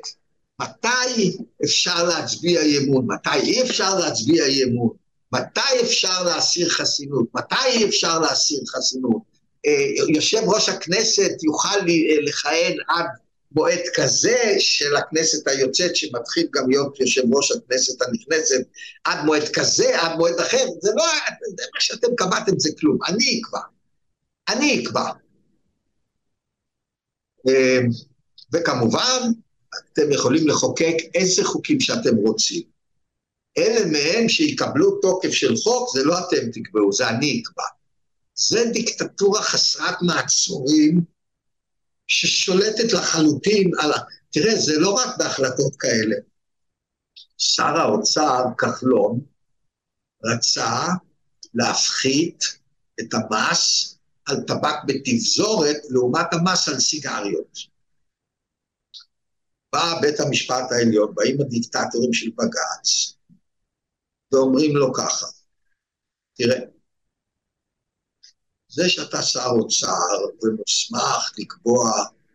מתי אפשר להצביע אי אמון? מתי אי אפשר להצביע אי אמון? מתי אפשר להסיר חסינות? מתי אי אפשר להסיר חסינות? אה, יושב ראש הכנסת יוכל אה, לכהן עד מועד כזה של הכנסת היוצאת, שמתחיל גם להיות יושב ראש הכנסת הנכנסת, עד מועד כזה, עד מועד אחר, זה לא, זה מה שאתם קבעתם זה כלום, אני אקבע. אני אקבע. אה, וכמובן, אתם יכולים לחוקק איזה חוקים שאתם רוצים. אלה מהם שיקבלו תוקף של חוק, זה לא אתם תקבעו, זה אני אקבע. זה דיקטטורה חסרת מעצורים, ששולטת לחלוטין על ה... תראה, זה לא רק בהחלטות כאלה. שר האוצר, כחלון, רצה להפחית את המס על טבק בתפזורת לעומת המס על סיגריות. בא בית המשפט העליון, באים הדיקטטורים של בג"ץ, ואומרים לו ככה, תראה, זה שאתה שר אוצר ומוסמך לקבוע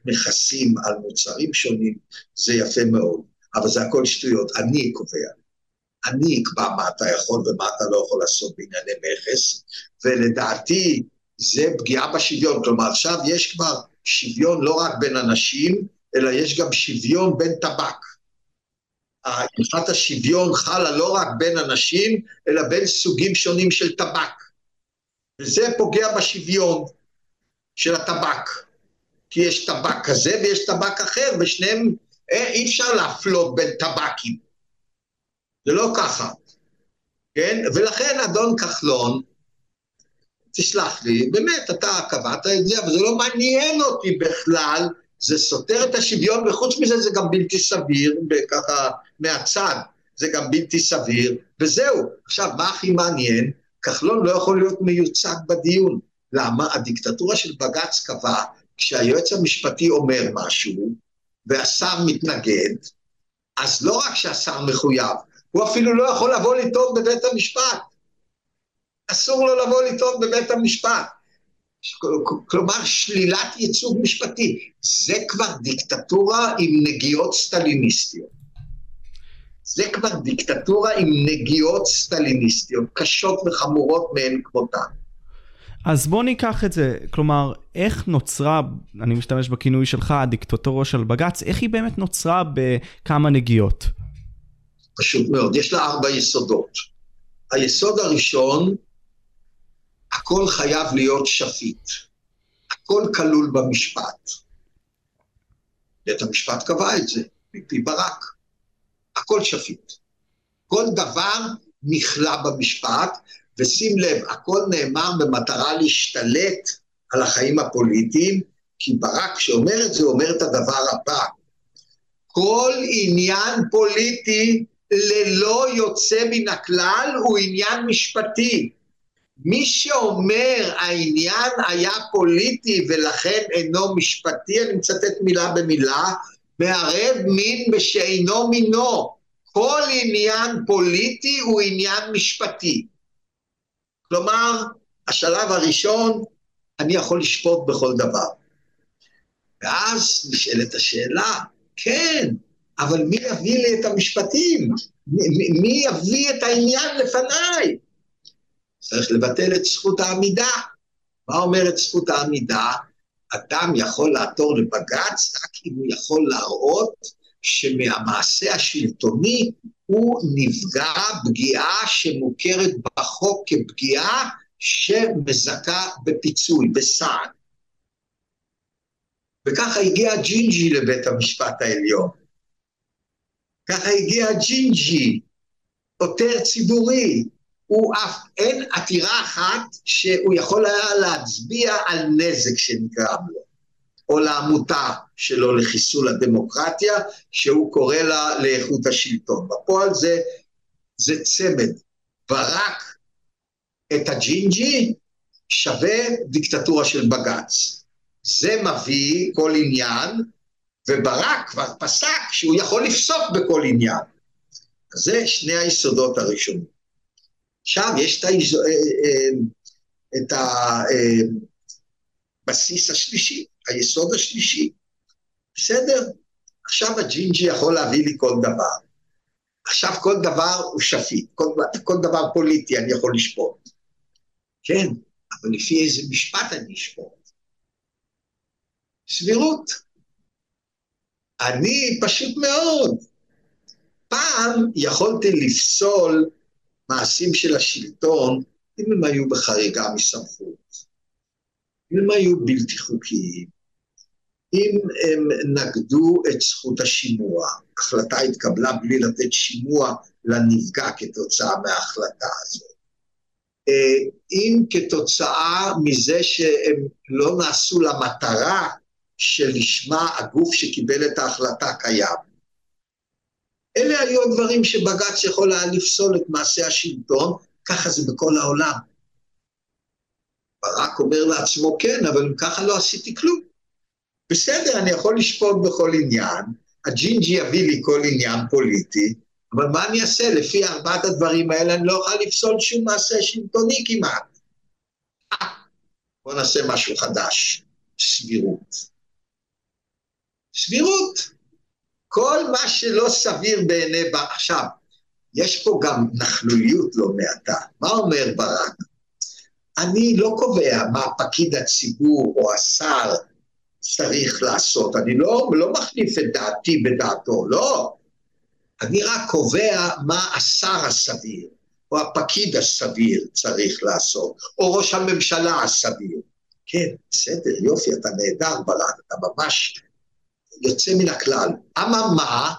מכסים על מוצרים שונים, זה יפה מאוד, אבל זה הכל שטויות, אני קובע. אני אקבע מה אתה יכול ומה אתה לא יכול לעשות בענייני מכס, ולדעתי זה פגיעה בשוויון. כלומר, עכשיו יש כבר שוויון לא רק בין אנשים, אלא יש גם שוויון בין טבק. הלכת השוויון חלה לא רק בין אנשים, אלא בין סוגים שונים של טבק. וזה פוגע בשוויון של הטבק. כי יש טבק כזה ויש טבק אחר, ושניהם, אה, אי אפשר להפלות בין טבקים. זה לא ככה, כן? ולכן אדון כחלון, תסלח לי, באמת, אתה קבעת את זה, אבל זה לא מעניין אותי בכלל, זה סותר את השוויון, וחוץ מזה זה גם בלתי סביר, ככה מהצד, זה גם בלתי סביר, וזהו. עכשיו, מה הכי מעניין? כחלון לא יכול להיות מיוצג בדיון. למה? הדיקטטורה של בג"ץ קבעה, כשהיועץ המשפטי אומר משהו, והשר מתנגד, אז לא רק שהשר מחויב, הוא אפילו לא יכול לבוא לטעון בבית המשפט. אסור לו לבוא לטעון בבית המשפט. כלומר, שלילת ייצוג משפטי. זה כבר דיקטטורה עם נגיעות סטליניסטיות. זה כבר דיקטטורה עם נגיעות סטליניסטיות, קשות וחמורות מאין כמותן. אז בוא ניקח את זה, כלומר, איך נוצרה, אני משתמש בכינוי שלך, הדיקטטורה של בג"ץ, איך היא באמת נוצרה בכמה נגיעות? פשוט מאוד, יש לה ארבע יסודות. היסוד הראשון, הכל חייב להיות שפיט. הכל כלול במשפט. בית המשפט קבע את זה, מפי ברק. הכל שפיט. כל דבר נכלא במשפט, ושים לב, הכל נאמר במטרה להשתלט על החיים הפוליטיים, כי ברק שאומר את זה, אומר את הדבר הבא: כל עניין פוליטי ללא יוצא מן הכלל הוא עניין משפטי. מי שאומר העניין היה פוליטי ולכן אינו משפטי, אני מצטט מילה במילה, מערב מין בשאינו מינו. כל עניין פוליטי הוא עניין משפטי. כלומר, השלב הראשון, אני יכול לשפוט בכל דבר. ואז נשאלת השאלה, כן, אבל מי יביא לי את המשפטים? מי, יביא את העניין לפניי? צריך לבטל את זכות העמידה. מה אומרת זכות העמידה? אדם יכול לעתור לבג"ץ רק אם הוא יכול להראות שמהמעשה השלטוני הוא נפגע פגיעה שמוכרת בחוק כפגיעה שמזכה בפיצוי, בסעד. וככה הגיע ג'ינג'י לבית המשפט העליון. ככה הגיע ג'ינג'י, עותר ציבורי. הוא אף, אין עתירה אחת שהוא יכול היה להצביע על נזק שנגרם לו, או לעמותה שלו לחיסול הדמוקרטיה, שהוא קורא לה לאיכות השלטון. בפועל זה, זה צמד. ברק את הג'ינג'י שווה דיקטטורה של בג"ץ. זה מביא כל עניין, וברק כבר פסק שהוא יכול לפסוק בכל עניין. זה שני היסודות הראשונים. עכשיו יש את, היז... אה, אה, את הבסיס אה, השלישי, היסוד השלישי. בסדר, עכשיו הג'ינג'י יכול להביא לי כל דבר. עכשיו כל דבר הוא שפיט, כל, כל דבר פוליטי אני יכול לשפוט. כן, אבל לפי איזה משפט אני אשפוט? סבירות. אני פשוט מאוד. פעם יכולתי לפסול מעשים של השלטון אם הם היו בחריגה מסמכות, אם הם היו בלתי חוקיים, אם הם נגדו את זכות השימוע, החלטה התקבלה בלי לתת שימוע לנפגע כתוצאה מההחלטה הזאת. אה, אם כתוצאה מזה שהם לא נעשו למטרה שלשמה הגוף שקיבל את ההחלטה קיים. אלה היו הדברים שבג"ץ יכול היה לפסול את מעשה השלטון, ככה זה בכל העולם. ברק אומר לעצמו, כן, אבל אם ככה לא עשיתי כלום. בסדר, אני יכול לשפוט בכל עניין, הג'ינג'י יביא לי כל עניין פוליטי, אבל מה אני אעשה? לפי ארבעת הדברים האלה אני לא אוכל לפסול שום מעשה שלטוני כמעט. בואו נעשה משהו חדש, סבירות. סבירות. כל מה שלא סביר בעיני... עכשיו, יש פה גם נכלוליות לא מעטה. מה אומר ברק? אני לא קובע מה פקיד הציבור או השר צריך לעשות, אני לא, לא מחליף את דעתי בדעתו, לא. אני רק קובע מה השר הסביר, או הפקיד הסביר צריך לעשות, או ראש הממשלה הסביר. כן, בסדר, יופי, אתה נהדר ברק, אתה ממש יוצא מן הכלל. אממה,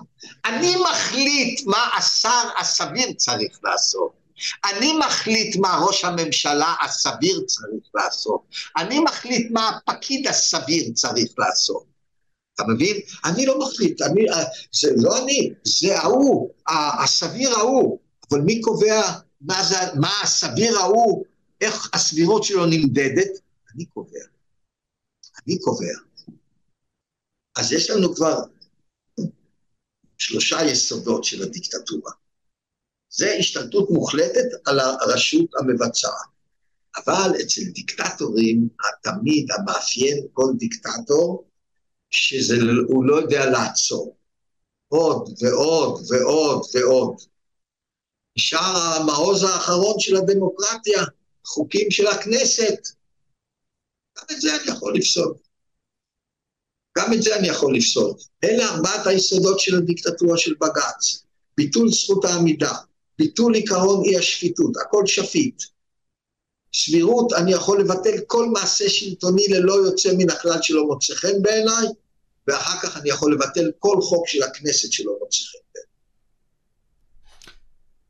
אני מחליט מה השר הסביר צריך לעשות. אני מחליט מה ראש הממשלה הסביר צריך לעשות. אני מחליט מה הפקיד הסביר צריך לעשות. אתה מבין? אני לא מחליט, אני, זה לא אני, זה ההוא, הסביר ההוא. אבל מי קובע מה, זה, מה הסביר ההוא, איך הסבירות שלו נמדדת? אני קובע. אני קובע. אז יש לנו כבר שלושה יסודות של הדיקטטורה. זה השתלטות מוחלטת על הרשות המבצעת. אבל אצל דיקטטורים, תמיד המאפיין כל דיקטטור, שהוא לא יודע לעצור. עוד ועוד ועוד ועוד. נשאר המעוז האחרון של הדמוקרטיה, חוקים של הכנסת. גם את זה אני יכול לפסול. גם את זה אני יכול לפסול. אלה ארבעת היסודות של הדיקטטורה של בג"ץ. ביטול זכות העמידה, ביטול עיקרון אי השפיטות, הכל שפיט. סבירות, אני יכול לבטל כל מעשה שלטוני ללא יוצא מן הכלל שלא מוצא חן בעיניי, ואחר כך אני יכול לבטל כל חוק של הכנסת שלא מוצא חן בעיניי.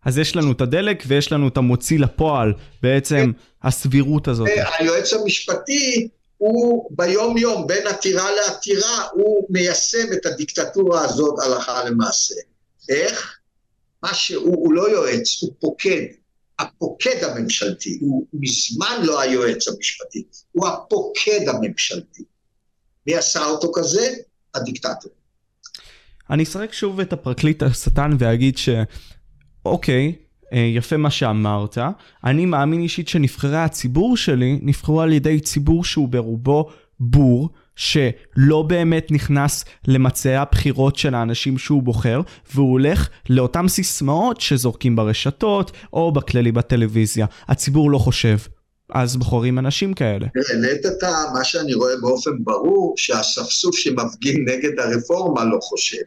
אז יש לנו את הדלק ויש לנו את המוציא לפועל, בעצם כן. הסבירות הזאת. היועץ המשפטי הוא ביום יום, בין עתירה לעתירה, הוא מיישם את הדיקטטורה הזאת הלכה למעשה. איך? מה שהוא, הוא לא יועץ, הוא פוקד. הפוקד הממשלתי, הוא מזמן לא היועץ המשפטי, הוא הפוקד הממשלתי. מי עשה אותו כזה? הדיקטטור. אני אסרק שוב את הפרקליט השטן ואגיד שאוקיי, אה, יפה מה שאמרת. אני מאמין אישית שנבחרי הציבור שלי נבחרו על ידי ציבור שהוא ברובו בור, שלא באמת נכנס למצעי הבחירות של האנשים שהוא בוחר, והוא הולך לאותן סיסמאות שזורקים ברשתות, או בכללי בטלוויזיה. הציבור לא חושב. אז בוחרים אנשים כאלה. העלית את מה שאני רואה באופן ברור, שהאספסוף שמפגין נגד הרפורמה לא חושב,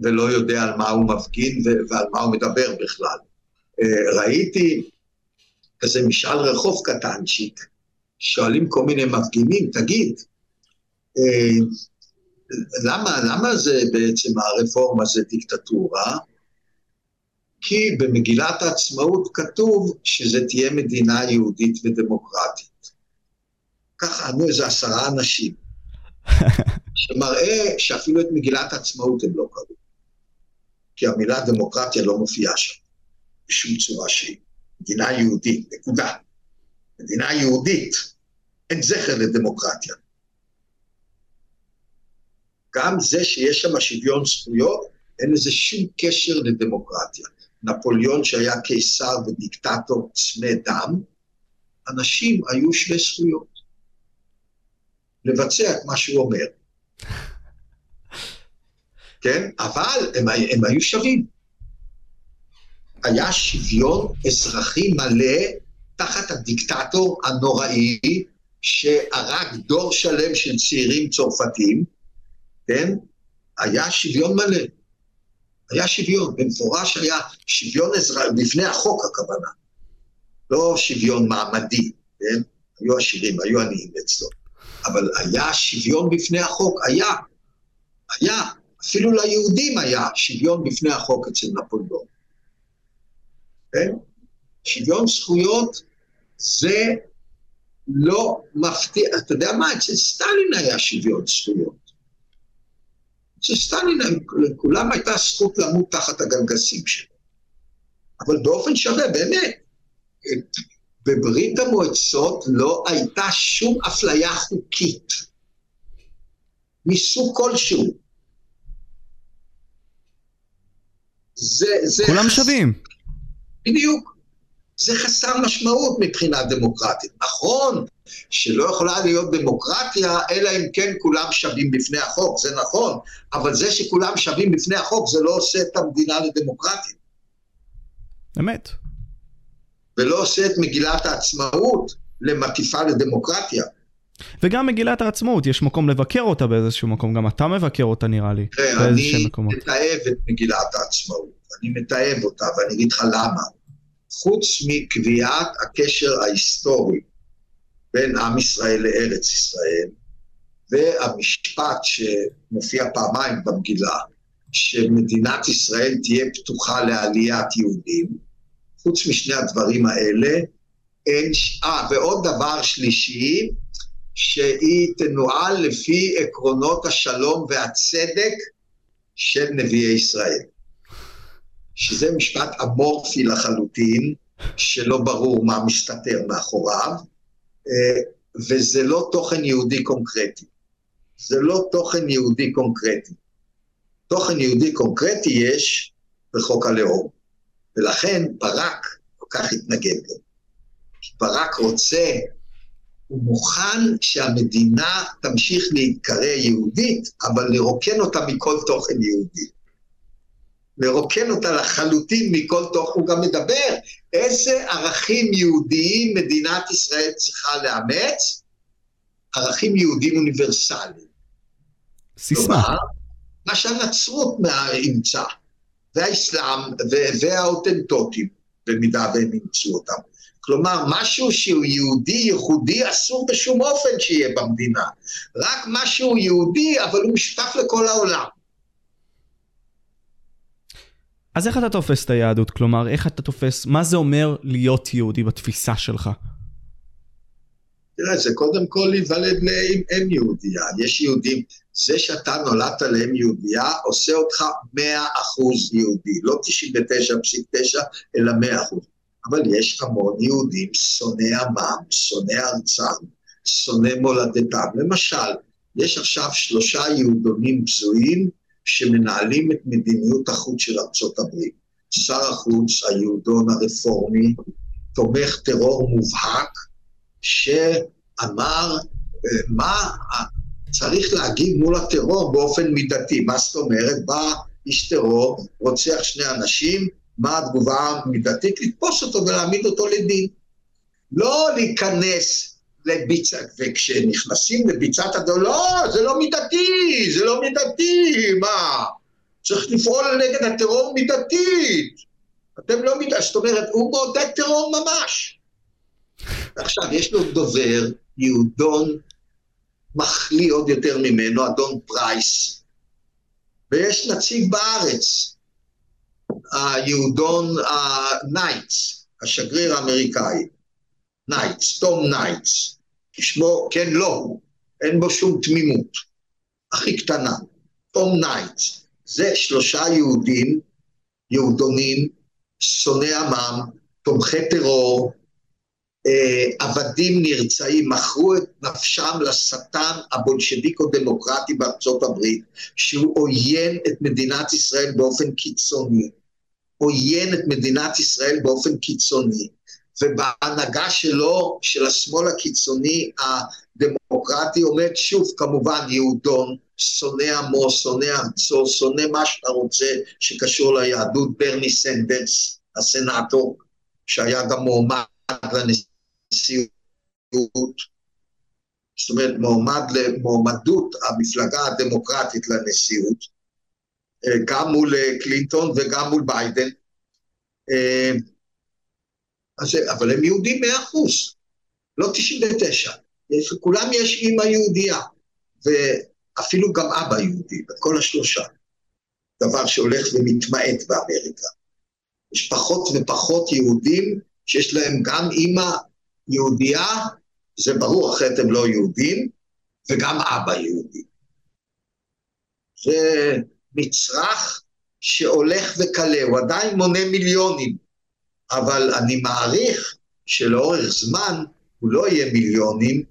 ולא יודע על מה הוא מפגין ועל מה הוא מדבר בכלל. אה, ראיתי כזה משאל רחוב קטנצ'יק, שואלים כל מיני מפגינים, תגיד, אה, למה, למה זה בעצם הרפורמה זה דיקטטורה? כי במגילת העצמאות כתוב שזה תהיה מדינה יהודית ודמוקרטית. ככה ענו איזה עשרה אנשים, שמראה שאפילו את מגילת העצמאות הם לא קראו, כי המילה דמוקרטיה לא מופיעה שם. בשום צורה שהיא. מדינה יהודית, נקודה. מדינה יהודית, אין זכר לדמוקרטיה. גם זה שיש שם שוויון זכויות, אין לזה שום קשר לדמוקרטיה. נפוליאון שהיה קיסר ודיקטטור צמא דם, אנשים היו שווי זכויות. לבצע את מה שהוא אומר. כן? אבל הם, הם היו שווים. היה שוויון אזרחי מלא תחת הדיקטטור הנוראי שהרג דור שלם של צעירים צרפתים, כן? היה שוויון מלא. היה שוויון, במפורש היה שוויון אזרחי, בפני החוק הכוונה. לא שוויון מעמדי, כן? היו עשירים, היו עניים אצלו. אבל היה שוויון בפני החוק, היה. היה. אפילו ליהודים היה שוויון בפני החוק אצל נפוליאון. כן? שוויון זכויות זה לא מפתיע, אתה יודע מה, אצל סטלין היה שוויון זכויות. אצל סטלין לכולם הייתה זכות למות תחת הגלגסים שלו. אבל באופן שווה, באמת. בברית המועצות לא הייתה שום אפליה חוקית, מסוג כלשהו. זה, זה כולם. שווים. בדיוק. זה חסר משמעות מבחינה דמוקרטית. נכון שלא יכולה להיות דמוקרטיה, אלא אם כן כולם שווים בפני החוק, זה נכון, אבל זה שכולם שווים בפני החוק, זה לא עושה את המדינה לדמוקרטית. אמת. ולא עושה את מגילת העצמאות למטיפה לדמוקרטיה. וגם מגילת העצמאות, יש מקום לבקר אותה באיזשהו מקום, גם אתה מבקר אותה נראה לי. תראה, אני מתעב את מגילת העצמאות, אני מתעב אותה, ואני אגיד לך למה. חוץ מקביעת הקשר ההיסטורי בין עם ישראל לארץ ישראל, והמשפט שמופיע פעמיים במגילה, שמדינת ישראל תהיה פתוחה לעליית יהודים, חוץ משני הדברים האלה, אין... אה, ועוד דבר שלישי, שהיא תנוהל לפי עקרונות השלום והצדק של נביאי ישראל. שזה משפט אמורפי לחלוטין, שלא ברור מה מסתתר מאחוריו, אה, וזה לא תוכן יהודי קונקרטי. זה לא תוכן יהודי קונקרטי. תוכן יהודי קונקרטי יש בחוק הלאום, ולכן ברק כל כך התנגד לו. ברק רוצה הוא מוכן שהמדינה תמשיך להיקרא יהודית, אבל לרוקן אותה מכל תוכן יהודי. לרוקן אותה לחלוטין מכל תוכן, הוא גם מדבר איזה ערכים יהודיים מדינת ישראל צריכה לאמץ, ערכים יהודיים אוניברסליים. סיסמה. מה שהנצרות אימצה, והאסלאם והאותנטוטים, במידה והם אימצו אותם. כלומר, משהו שהוא יהודי ייחודי אסור בשום אופן שיהיה במדינה. רק משהו יהודי, אבל הוא משותף לכל העולם. אז איך אתה תופס את היהדות? כלומר, איך אתה תופס, מה זה אומר להיות יהודי בתפיסה שלך? תראה, זה קודם כל להיוולד לאם יהודייה. יש יהודים, זה שאתה נולדת לאם יהודייה, עושה אותך 100% יהודי, לא 99.9, אלא 100%. אבל יש המון יהודים שונאי עמם, שונאי ארצם, שונאי מולדתם. למשל, יש עכשיו שלושה יהודונים בזויים שמנהלים את מדיניות החוץ של ארצות הברית. שר החוץ, היהודון הרפורמי, תומך טרור מובהק, שאמר אה, מה צריך להגיב מול הטרור באופן מידתי. מה זאת אומרת? בא איש טרור, רוצח שני אנשים, מה התגובה המידתית? לתפוס אותו ולהעמיד אותו לדין. לא להיכנס לביצה, וכשנכנסים לביצת הדו, לא, זה לא מידתי, זה לא מידתי, מה? צריך לפעול נגד הטרור מידתית. אתם לא מידתית, זאת אומרת, הוא מעודד טרור ממש. עכשיו, יש לו דובר, יהודון, מחליא עוד יותר ממנו, אדון פרייס, ויש נציג בארץ, היהודון ניידס, השגריר האמריקאי, ניידס, תום ניידס, שמו כן לא, אין בו שום תמימות, הכי קטנה, תום ניידס, זה שלושה יהודים, יהודונים, שונאי עמם, תומכי טרור, אה, עבדים נרצעים, מכרו את נפשם לשטן הבולשביקו-דמוקרטי בארצות הברית, שהוא עוין את מדינת ישראל באופן קיצוני. עוין את מדינת ישראל באופן קיצוני, ובהנהגה שלו, של השמאל הקיצוני הדמוקרטי, עומד שוב כמובן יהודון, שונא עמו, שונא ארצו, שונא מה שאתה רוצה שקשור ליהדות, ברני סנדרס, הסנאטור, שהיה גם מועמד לנשיאות, זאת אומרת מועמד למועמדות המפלגה הדמוקרטית לנשיאות, גם מול אה, קלינטון וגם מול ביידן. אה, אז, אבל הם יהודים מאה אחוז, לא 99. יש, לכולם יש אימא יהודייה, ואפילו גם אבא יהודי, בכל השלושה. דבר שהולך ומתמעט באמריקה. יש פחות ופחות יהודים שיש להם גם אימא יהודייה, זה ברור, אחרת הם לא יהודים, וגם אבא יהודי. זה מצרך שהולך וקלה, הוא עדיין מונה מיליונים, אבל אני מעריך שלאורך זמן הוא לא יהיה מיליונים,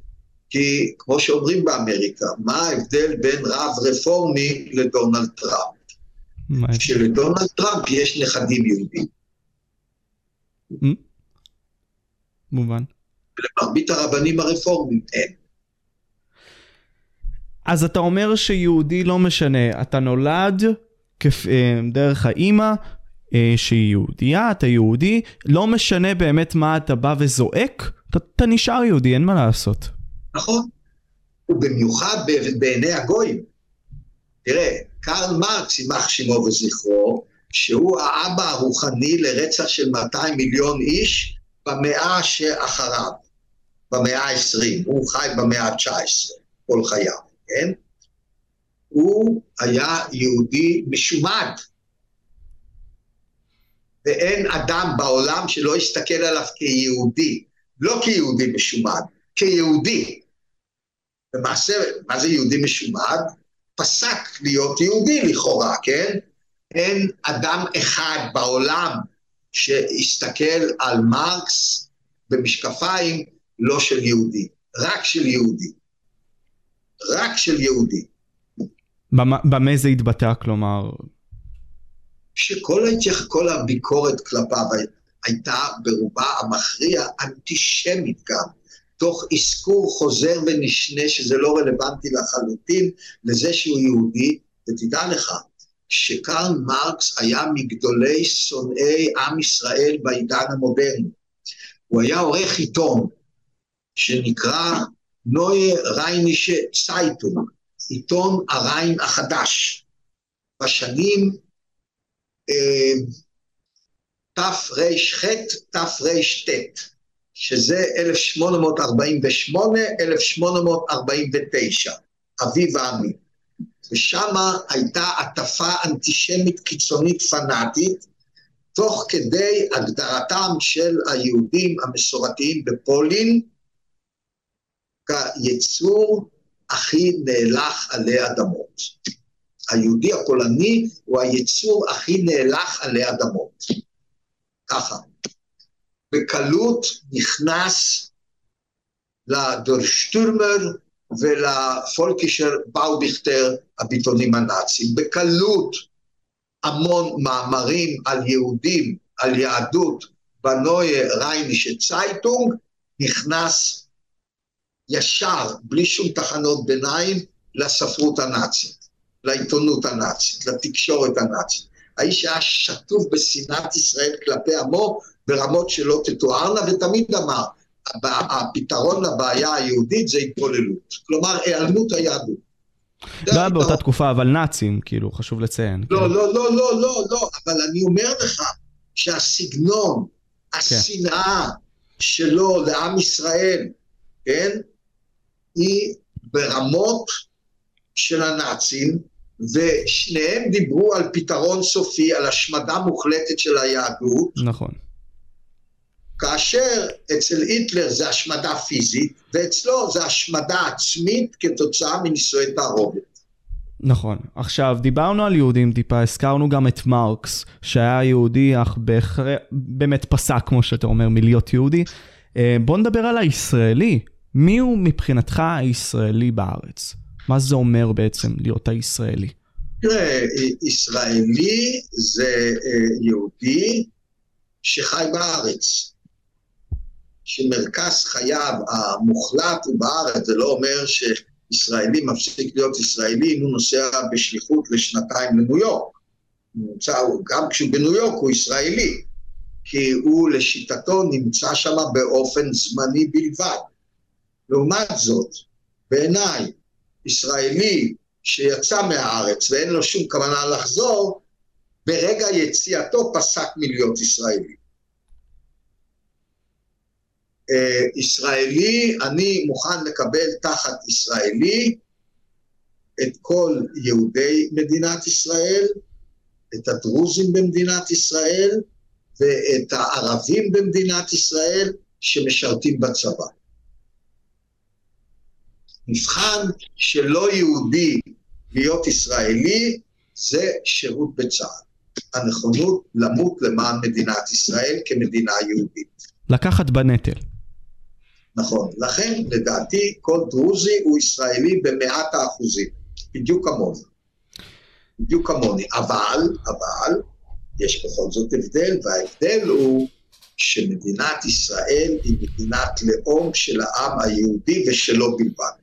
כי כמו שאומרים באמריקה, מה ההבדל בין רב רפורמי לדונלד טראמפ? שלדונלד טראמפ יש נכדים יהודים. מובן. למרבית הרבנים הרפורמים אין. אז אתה אומר שיהודי לא משנה, אתה נולד כפ... אה, דרך האימא אה, שהיא יהודייה, אתה יהודי, לא משנה באמת מה אתה בא וזועק, אתה, אתה נשאר יהודי, אין מה לעשות. נכון, ובמיוחד בעיני הגויים. תראה, קרל מרקס, יימח שמו וזכרו, שהוא האבא הרוחני לרצח של 200 מיליון איש במאה שאחריו, במאה ה-20, הוא חי במאה ה-19, כל חייו, כן? הוא היה יהודי משומד. ואין אדם בעולם שלא יסתכל עליו כיהודי, לא כיהודי משומד, כיהודי. למעשה, מה זה יהודי משומד? פסק להיות יהודי לכאורה, כן? אין אדם אחד בעולם שיסתכל על מרקס במשקפיים לא של יהודי, רק של יהודי. רק של יהודי. במה זה התבטא, כלומר? שכל ההתייח, כל הביקורת כלפיו הייתה ברובה המכריע אנטישמית גם, תוך אזכור חוזר ונשנה שזה לא רלוונטי לחלוטין לזה שהוא יהודי, ותדע לך, שקרל מרקס היה מגדולי שונאי עם ישראל בעידן המודרני. הוא היה עורך עיתון שנקרא נויה ריינישה צייטונג, עיתון הריין החדש, בשנים אה, תר"ח, תר"ט, שזה 1848-1849, אביב העמים. ושם הייתה הטפה אנטישמית קיצונית פנאטית, תוך כדי הגדרתם של היהודים המסורתיים בפולין כיצור הכי נאלח עלי אדמות. היהודי הפולני הוא היצור הכי נאלח עלי אדמות. ככה. בקלות נכנס לדורשטורמר ולפולקישר באוביכטר, הביטונים הנאצים. בקלות המון מאמרים על יהודים, על יהדות, בנויה ריינישה צייטונג, נכנס ישר, בלי שום תחנות ביניים, לספרות הנאצית, לעיתונות הנאצית, לתקשורת הנאצית. האיש היה שטוף בשנאת ישראל כלפי עמו ברמות שלא תתוארנה, ותמיד אמר, הפתרון לבעיה היהודית זה התבוללות. כלומר, היעלמות היהדות. לא היה באותה תקופה, אבל נאצים, כאילו, חשוב לציין. לא, לא, לא, לא, לא, לא, אבל אני אומר לך שהסגנון, כן. השנאה שלו לעם ישראל, כן, היא ברמות של הנאצים, ושניהם דיברו על פתרון סופי, על השמדה מוחלטת של היהדות. נכון. כאשר אצל היטלר זה השמדה פיזית, ואצלו זה השמדה עצמית כתוצאה מנישואי תערובת. נכון. עכשיו, דיברנו על יהודים טיפה, הזכרנו גם את מרקס, שהיה יהודי, אך בהכרח, באמת פסק, כמו שאתה אומר, מלהיות יהודי. אה, בוא נדבר על הישראלי. מי הוא מבחינתך הישראלי בארץ? מה זה אומר בעצם להיות הישראלי? תראה, ישראלי זה אה, יהודי שחי בארץ. שמרכז חייו המוחלט הוא בארץ, זה לא אומר שישראלי מפסיק להיות ישראלי אם הוא נוסע בשליחות לשנתיים לניו יורק. נמצא, גם כשהוא בניו יורק הוא ישראלי, כי הוא לשיטתו נמצא שם באופן זמני בלבד. לעומת זאת, בעיניי, ישראלי שיצא מהארץ ואין לו שום כוונה לחזור, ברגע יציאתו פסק מלהיות ישראלי. אה, ישראלי, אני מוכן לקבל תחת ישראלי את כל יהודי מדינת ישראל, את הדרוזים במדינת ישראל ואת הערבים במדינת ישראל שמשרתים בצבא. מבחן שלא יהודי להיות ישראלי זה שירות בצה"ל. הנכונות למות למען מדינת ישראל כמדינה יהודית. לקחת בנטל. נכון. לכן, לדעתי, כל דרוזי הוא ישראלי במאת האחוזים. בדיוק כמוני. בדיוק כמוני. אבל, אבל, יש בכל זאת הבדל, וההבדל הוא שמדינת ישראל היא מדינת לאום של העם היהודי ושלו בלבד.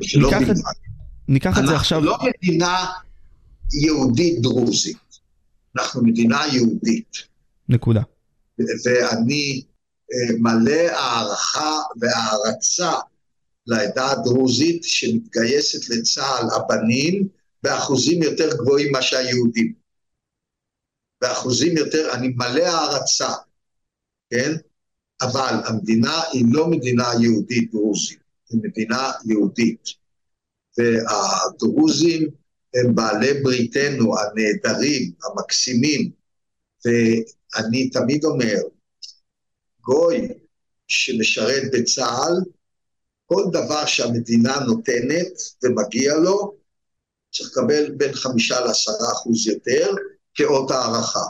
ושלו ניקח בלבד. את- ניקח את זה עכשיו, אנחנו לא מדינה יהודית דרוזית, אנחנו מדינה יהודית. נקודה. ואני אה, מלא הערכה והערצה לעדה הדרוזית שמתגייסת לצה"ל, הבנים, באחוזים יותר גבוהים מאשר היהודים. באחוזים יותר, אני מלא הערצה, כן? אבל המדינה היא לא מדינה יהודית דרוזית, מדינה יהודית. והדרוזים הם בעלי בריתנו הנהדרים, המקסימים, ואני תמיד אומר, גוי שמשרת בצה"ל, כל דבר שהמדינה נותנת ומגיע לו, צריך לקבל בין חמישה לעשרה אחוז יותר כאות הערכה.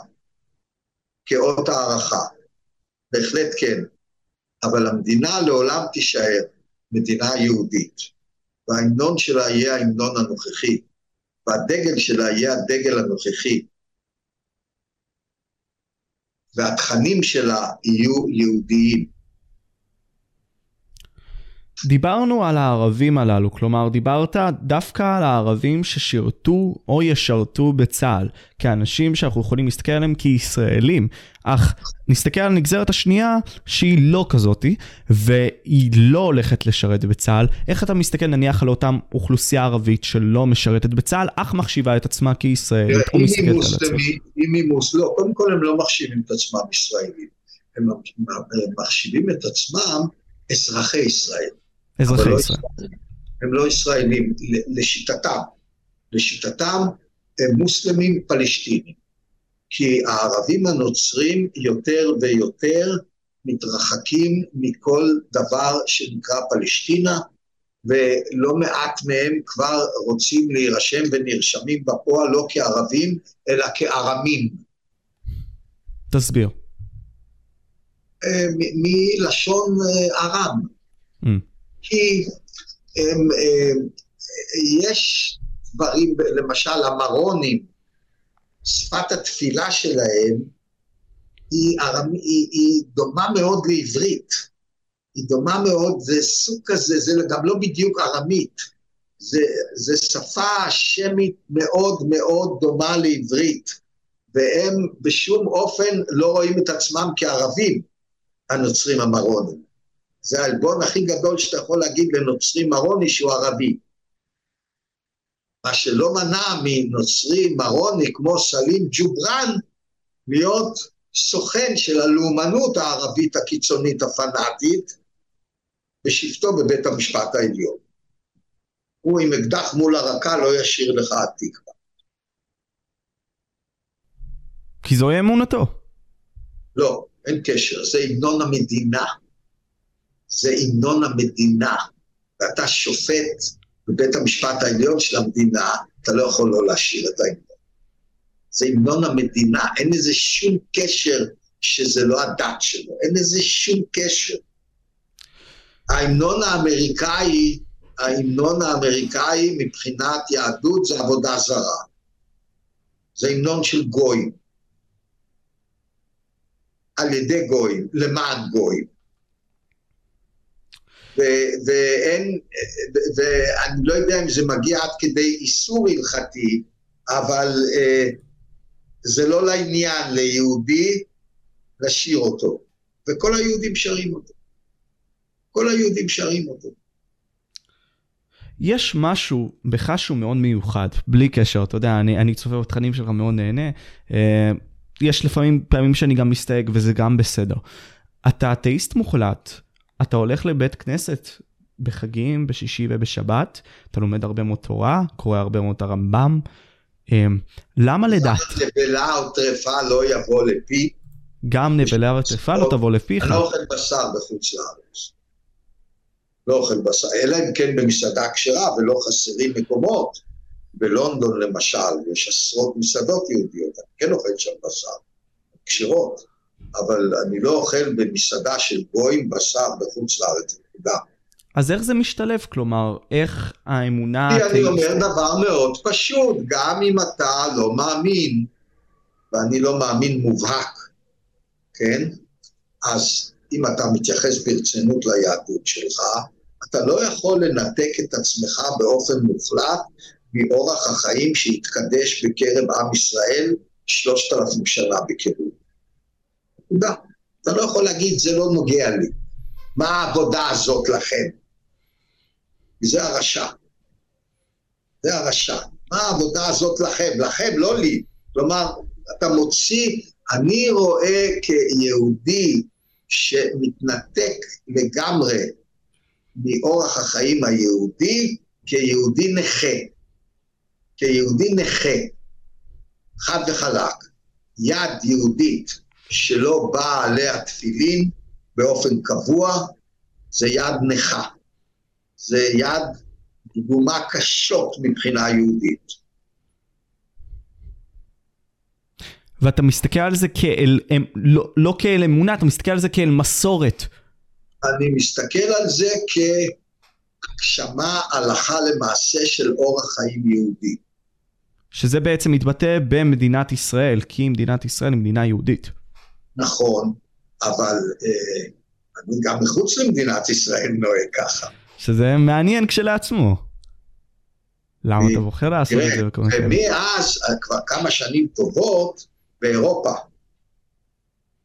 כאות הערכה. בהחלט כן. אבל המדינה לעולם תישאר מדינה יהודית. וההמנון שלה יהיה ההמנון הנוכחי, והדגל שלה יהיה הדגל הנוכחי. והתכנים שלה יהיו יהודיים. דיברנו על הערבים הללו, כלומר דיברת דווקא על הערבים ששירתו או ישרתו בצה"ל, כאנשים שאנחנו יכולים להסתכל עליהם כישראלים, אך נסתכל על הנגזרת השנייה שהיא לא כזאתי, והיא לא הולכת לשרת בצה"ל, איך אתה מסתכל נניח על אותם אוכלוסייה ערבית שלא משרתת בצה"ל, אך מחשיבה את עצמה כישראלית, או מסתכלת על עצמה. אם היא מוסלמית, לא, קודם כל הם לא מחשיבים את עצמם ישראלים, הם מחשיבים את עצמם אזרחי ישראל. אזרחי לא ישראל. הם לא ישראלים, לשיטתם. לשיטתם הם מוסלמים פלסטינים. כי הערבים הנוצרים יותר ויותר מתרחקים מכל דבר שנקרא פלשתינה, ולא מעט מהם כבר רוצים להירשם ונרשמים בפועל לא כערבים, אלא כארמים. תסביר. אה, מלשון אה, ארם. Mm. כי הם, אה, יש דברים, למשל המרונים, שפת התפילה שלהם היא, היא, היא דומה מאוד לעברית. היא דומה מאוד, זה סוג כזה, זה גם לא בדיוק ארמית. זה, זה שפה שמית מאוד מאוד דומה לעברית, והם בשום אופן לא רואים את עצמם כערבים, הנוצרים המרונים. זה העלבון הכי גדול שאתה יכול להגיד לנוצרי מרוני שהוא ערבי. מה שלא מנע מנוצרי מרוני כמו סלים ג'ובראן להיות סוכן של הלאומנות הערבית הקיצונית הפנאטית בשבתו בבית המשפט העליון. הוא עם אקדח מול הרקה לא ישאיר לך התקווה. כי זוהי אמונתו. לא, אין קשר, זה המנון המדינה. זה המנון המדינה. ואתה שופט בבית המשפט העליון של המדינה, אתה לא יכול לא להשאיר את ההמנון. זה המנון המדינה, אין לזה שום קשר שזה לא הדת שלו, אין לזה שום קשר. ההמנון האמריקאי, ההמנון האמריקאי מבחינת יהדות זה עבודה זרה. זה המנון של גויים. על ידי גויים, למען גויים. ואין, ואני לא יודע אם זה מגיע עד כדי איסור הלכתי, אבל אה, זה לא לעניין ליהודי לשיר אותו. וכל היהודים שרים אותו. כל היהודים שרים אותו. יש משהו בך שהוא מאוד מיוחד, בלי קשר, אתה יודע, אני, אני צופה בתכנים שלך מאוד נהנה. אה, יש לפעמים פעמים שאני גם מסתייג וזה גם בסדר. אתה אתאיסט מוחלט, אתה הולך לבית כנסת בחגים, בשישי ובשבת, אתה לומד הרבה מאוד תורה, קורא הרבה מאוד הרמב"ם. אה, למה לדעת? נבלה או טרפה לא יבוא לפי. גם נבלה וטרפה לא תבוא לפיך. אני לא אוכל בשר בחוץ לארץ. לא אוכל בשר, אלא אם כן במסעדה כשרה ולא חסרים מקומות. בלונדון למשל, יש עשרות מסעדות יהודיות, אני כן אוכל שם בשר, כשרות. אבל אני לא אוכל במסעדה של גויים בשר בחוץ לארץ, נקודה. אז איך זה משתלב? כלומר, איך האמונה... כי אני אומר דבר מאוד פשוט, גם אם אתה לא מאמין, ואני לא מאמין מובהק, כן? אז אם אתה מתייחס ברצינות ליהדות שלך, אתה לא יכול לנתק את עצמך באופן מוחלט מאורח החיים שהתקדש בקרב עם ישראל שלושת אלפים שנה בקירוב. נקודה. אתה לא יכול להגיד, זה לא נוגע לי. מה העבודה הזאת לכם? זה הרשע. זה הרשע. מה העבודה הזאת לכם? לכם, לא לי. כלומר, אתה מוציא, אני רואה כיהודי שמתנתק לגמרי מאורח החיים היהודי, כיהודי נכה. כיהודי נכה, חד וחלק, יד יהודית שלא באה עליה תפילין באופן קבוע, זה יד נכה. זה יד דוגמה קשות מבחינה יהודית. ואתה מסתכל על זה כאל, לא, לא כאל אמונה, אתה מסתכל על זה כאל מסורת. אני מסתכל על זה כהגשמה הלכה למעשה של אורח חיים יהודי. שזה בעצם מתבטא במדינת ישראל, כי מדינת ישראל היא מדינה יהודית. נכון, אבל אה, אני גם מחוץ למדינת ישראל נוהג ככה. שזה מעניין כשלעצמו. למה אתה בוחר לעשות את זה? ומאז, כבר כמה שנים טובות, באירופה.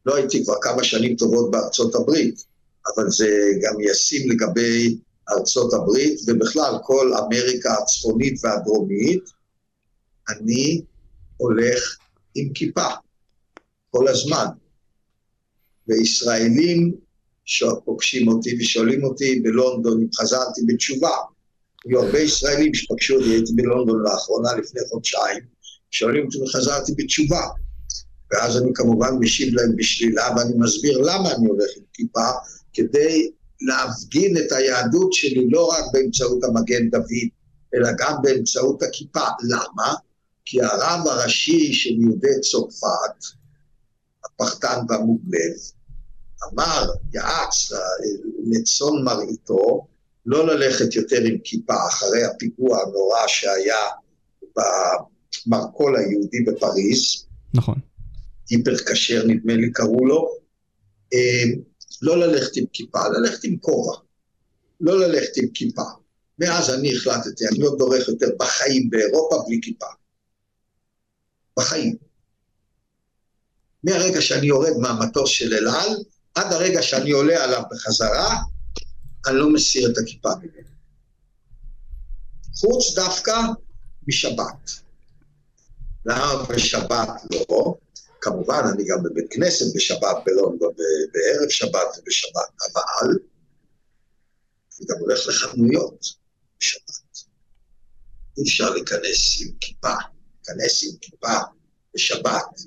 לא הייתי כבר כמה שנים טובות בארצות הברית, אבל זה גם ישים לגבי ארצות הברית, ובכלל כל אמריקה הצפונית והדרומית, אני הולך עם כיפה כל הזמן. וישראלים שפוגשים אותי ושואלים אותי בלונדון אם חזרתי בתשובה. היו הרבה ישראלים שפגשו אותי, הייתי בלונדון לאחרונה, לפני חודשיים, שואלים אותי אם חזרתי בתשובה. ואז אני כמובן משיב להם בשלילה, ואני מסביר למה אני הולך עם כיפה, כדי להפגין את היהדות שלי לא רק באמצעות המגן דוד, אלא גם באמצעות הכיפה. למה? כי הרב הראשי של יהודי צרפת, הפחתן והמוגלב, אמר, יעץ לצאן מרעיתו, לא ללכת יותר עם כיפה אחרי הפיגוע הנורא שהיה במרכול היהודי בפריז. נכון. היפר כשר נדמה לי קראו לו. אה, לא ללכת עם כיפה, ללכת עם כובע. לא ללכת עם כיפה. מאז אני החלטתי, אני לא דורך יותר בחיים באירופה בלי כיפה. בחיים. מהרגע שאני יורד מהמטוס של אל על, עד הרגע שאני עולה עליו בחזרה, אני לא מסיר את הכיפה ממנו. חוץ דווקא משבת. למה בשבת לא? כמובן, אני גם בבית כנסת בשבת בלונדון, בערב שבת ובשבת, אבל אני גם הולך לחנויות בשבת. אי אפשר להיכנס עם כיפה, להיכנס עם כיפה בשבת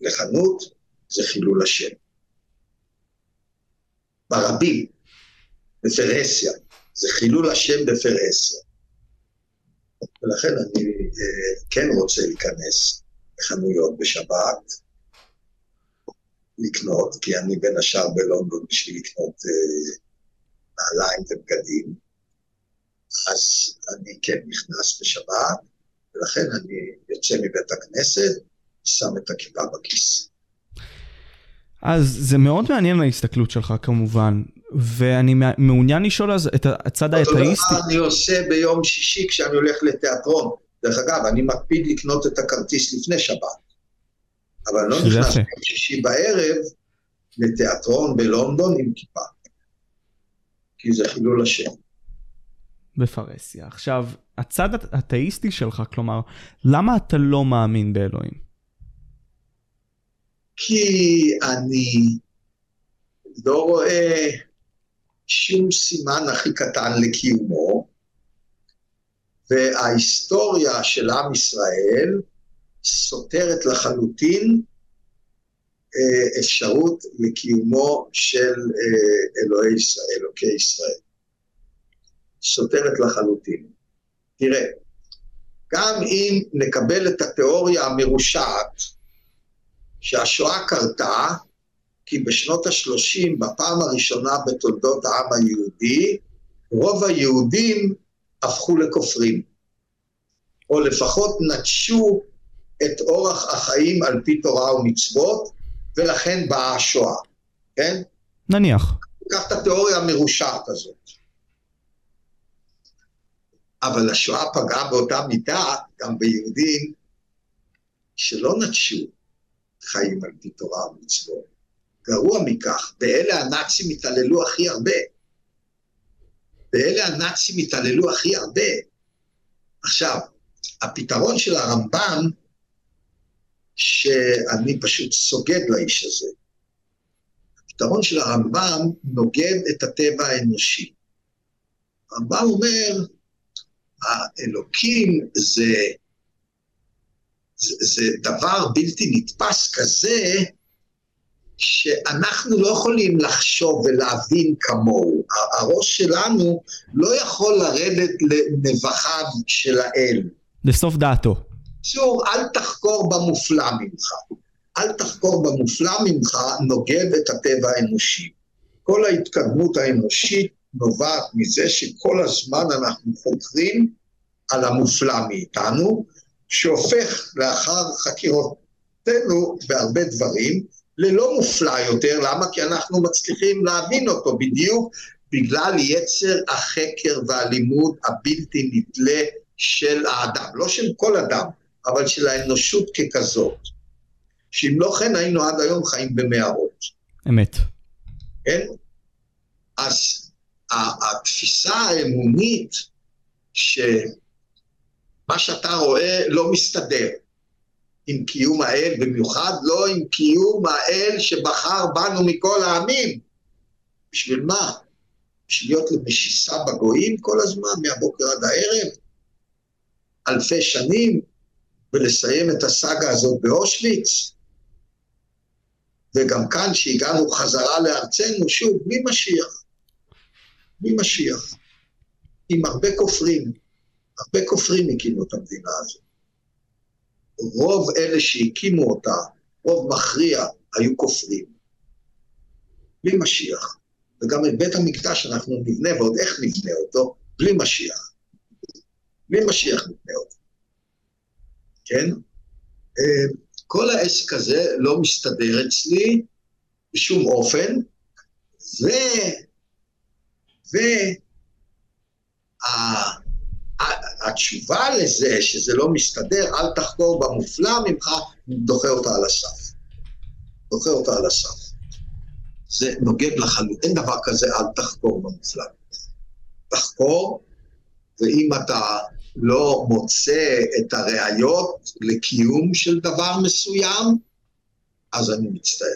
לחנות, זה חילול השם. ברבים, בפרהסיה, זה חילול השם בפרהסיה. ולכן אני אה, כן רוצה להיכנס לחנויות בשבת, לקנות, כי אני בין השאר בלונדון בשביל לקנות אה, נעליים ובגדים, אז אני כן נכנס בשבת, ולכן אני יוצא מבית הכנסת, שם את הכיפה בכיס. אז זה מאוד מעניין ההסתכלות שלך כמובן, ואני מעוניין לשאול אז את הצד האתאיסטי. אותו דבר אני עושה ביום שישי כשאני הולך לתיאטרון. דרך אגב, אני מקפיד לקנות את הכרטיס לפני שבת, אבל אני לא נכנס ביום שישי בערב לתיאטרון בלונדון עם כיפה, כי זה חילול השם. בפרהסיה. עכשיו, הצד האתאיסטי שלך, כלומר, למה אתה לא מאמין באלוהים? כי אני לא רואה שום סימן הכי קטן לקיומו, וההיסטוריה של עם ישראל סותרת לחלוטין אה, אפשרות לקיומו של אה, אלוהי ישראל, אלוקי ישראל. סותרת לחלוטין. תראה, גם אם נקבל את התיאוריה המרושעת שהשואה קרתה כי בשנות ה-30, בפעם הראשונה בתולדות העם היהודי, רוב היהודים הפכו לכופרים, או לפחות נטשו את אורח החיים על פי תורה ומצוות, ולכן באה השואה, כן? נניח. קח את התיאוריה המרושעת הזאת. אבל השואה פגעה באותה מידה גם ביהודים שלא נטשו חיים על פי תורה ומצוות. גרוע מכך, באלה הנאצים התעללו הכי הרבה. באלה הנאצים התעללו הכי הרבה. עכשיו, הפתרון של הרמב"ם, שאני פשוט סוגד לאיש הזה, הפתרון של הרמב"ם נוגד את הטבע האנושי. הרמב"ם אומר, האלוקים זה, זה, זה דבר בלתי נתפס כזה, שאנחנו לא יכולים לחשוב ולהבין כמוהו. הראש שלנו לא יכול לרדת לנבחיו של האל. לסוף דעתו. שוב, אל תחקור במופלא ממך. אל תחקור במופלא ממך נוגד את הטבע האנושי. כל ההתקדמות האנושית נובעת מזה שכל הזמן אנחנו חוקרים על המופלא מאיתנו, שהופך לאחר חקירותינו בהרבה דברים ללא מופלא יותר, למה? כי אנחנו מצליחים להבין אותו בדיוק בגלל יצר החקר והלימוד הבלתי נתלה של האדם, לא של כל אדם, אבל של האנושות ככזאת. שאם לא כן היינו עד היום חיים במערות. אמת. כן? אז התפיסה האמונית שמה שאתה רואה לא מסתדר עם קיום האל, במיוחד לא עם קיום האל שבחר בנו מכל העמים. בשביל מה? בשביל להיות למשיסה בגויים כל הזמן, מהבוקר עד הערב? אלפי שנים? ולסיים את הסאגה הזאת באושוויץ? וגם כאן, שהגענו חזרה לארצנו, שוב, בלי משיח. בלי משיח. עם הרבה כופרים. הרבה כופרים הקימו את המדינה הזאת. רוב אלה שהקימו אותה, רוב מכריע, היו כופרים. בלי משיח. וגם את בית המקדש אנחנו נבנה, ועוד איך נבנה אותו, בלי משיח. בלי משיח נבנה אותו. כן? אה, כל העסק הזה לא מסתדר אצלי בשום אופן, ו... ו... התשובה לזה שזה לא מסתדר, אל תחקור במופלא ממך, דוחה אותה על הסף. דוחה אותה על הסף. זה נוגד לחלוטין, אין דבר כזה, אל תחקור במופלא. תחקור, ואם אתה לא מוצא את הראיות לקיום של דבר מסוים, אז אני מצטער.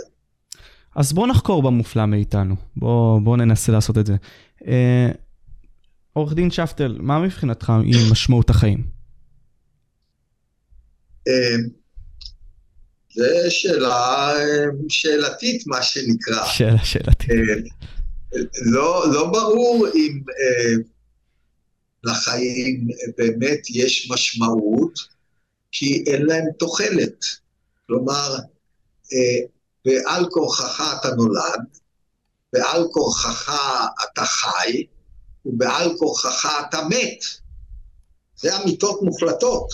אז בוא נחקור במופלא מאיתנו. בוא, בוא ננסה לעשות את זה. עורך דין שפטל, מה מבחינתך עם משמעות החיים? אה, זו שאלה אה, שאלתית, מה שנקרא. שאלה שאלתית. לא, לא ברור אם לחיים באמת יש משמעות, כי אין להם תוחלת. כלומר, בעל כורחך אתה נולד, בעל כורחך אתה חי, ובעל כורחך אתה מת. זה אמיתות מוחלטות.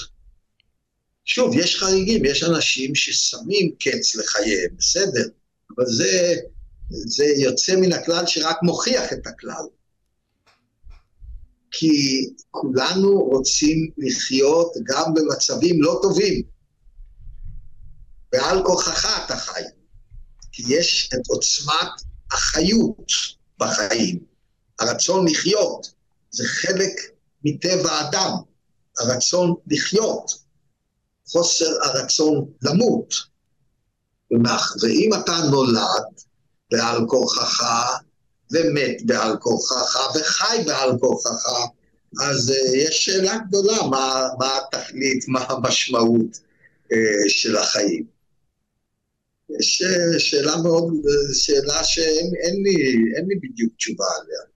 שוב, יש חריגים, יש אנשים ששמים קץ לחייהם, בסדר, אבל זה, זה יוצא מן הכלל שרק מוכיח את הכלל. כי כולנו רוצים לחיות גם במצבים לא טובים. בעל כורחך אתה חי, כי יש את עוצמת החיות בחיים. הרצון לחיות זה חלק מטבע האדם, הרצון לחיות, חוסר הרצון למות. ואם אתה נולד בעל כורחך, ומת בעל כורחך, וחי בעל כורחך, אז uh, יש שאלה גדולה, מה, מה התכלית, מה המשמעות uh, של החיים. יש uh, שאלה מאוד, שאלה שאין אין לי, לי בדיוק תשובה עליה.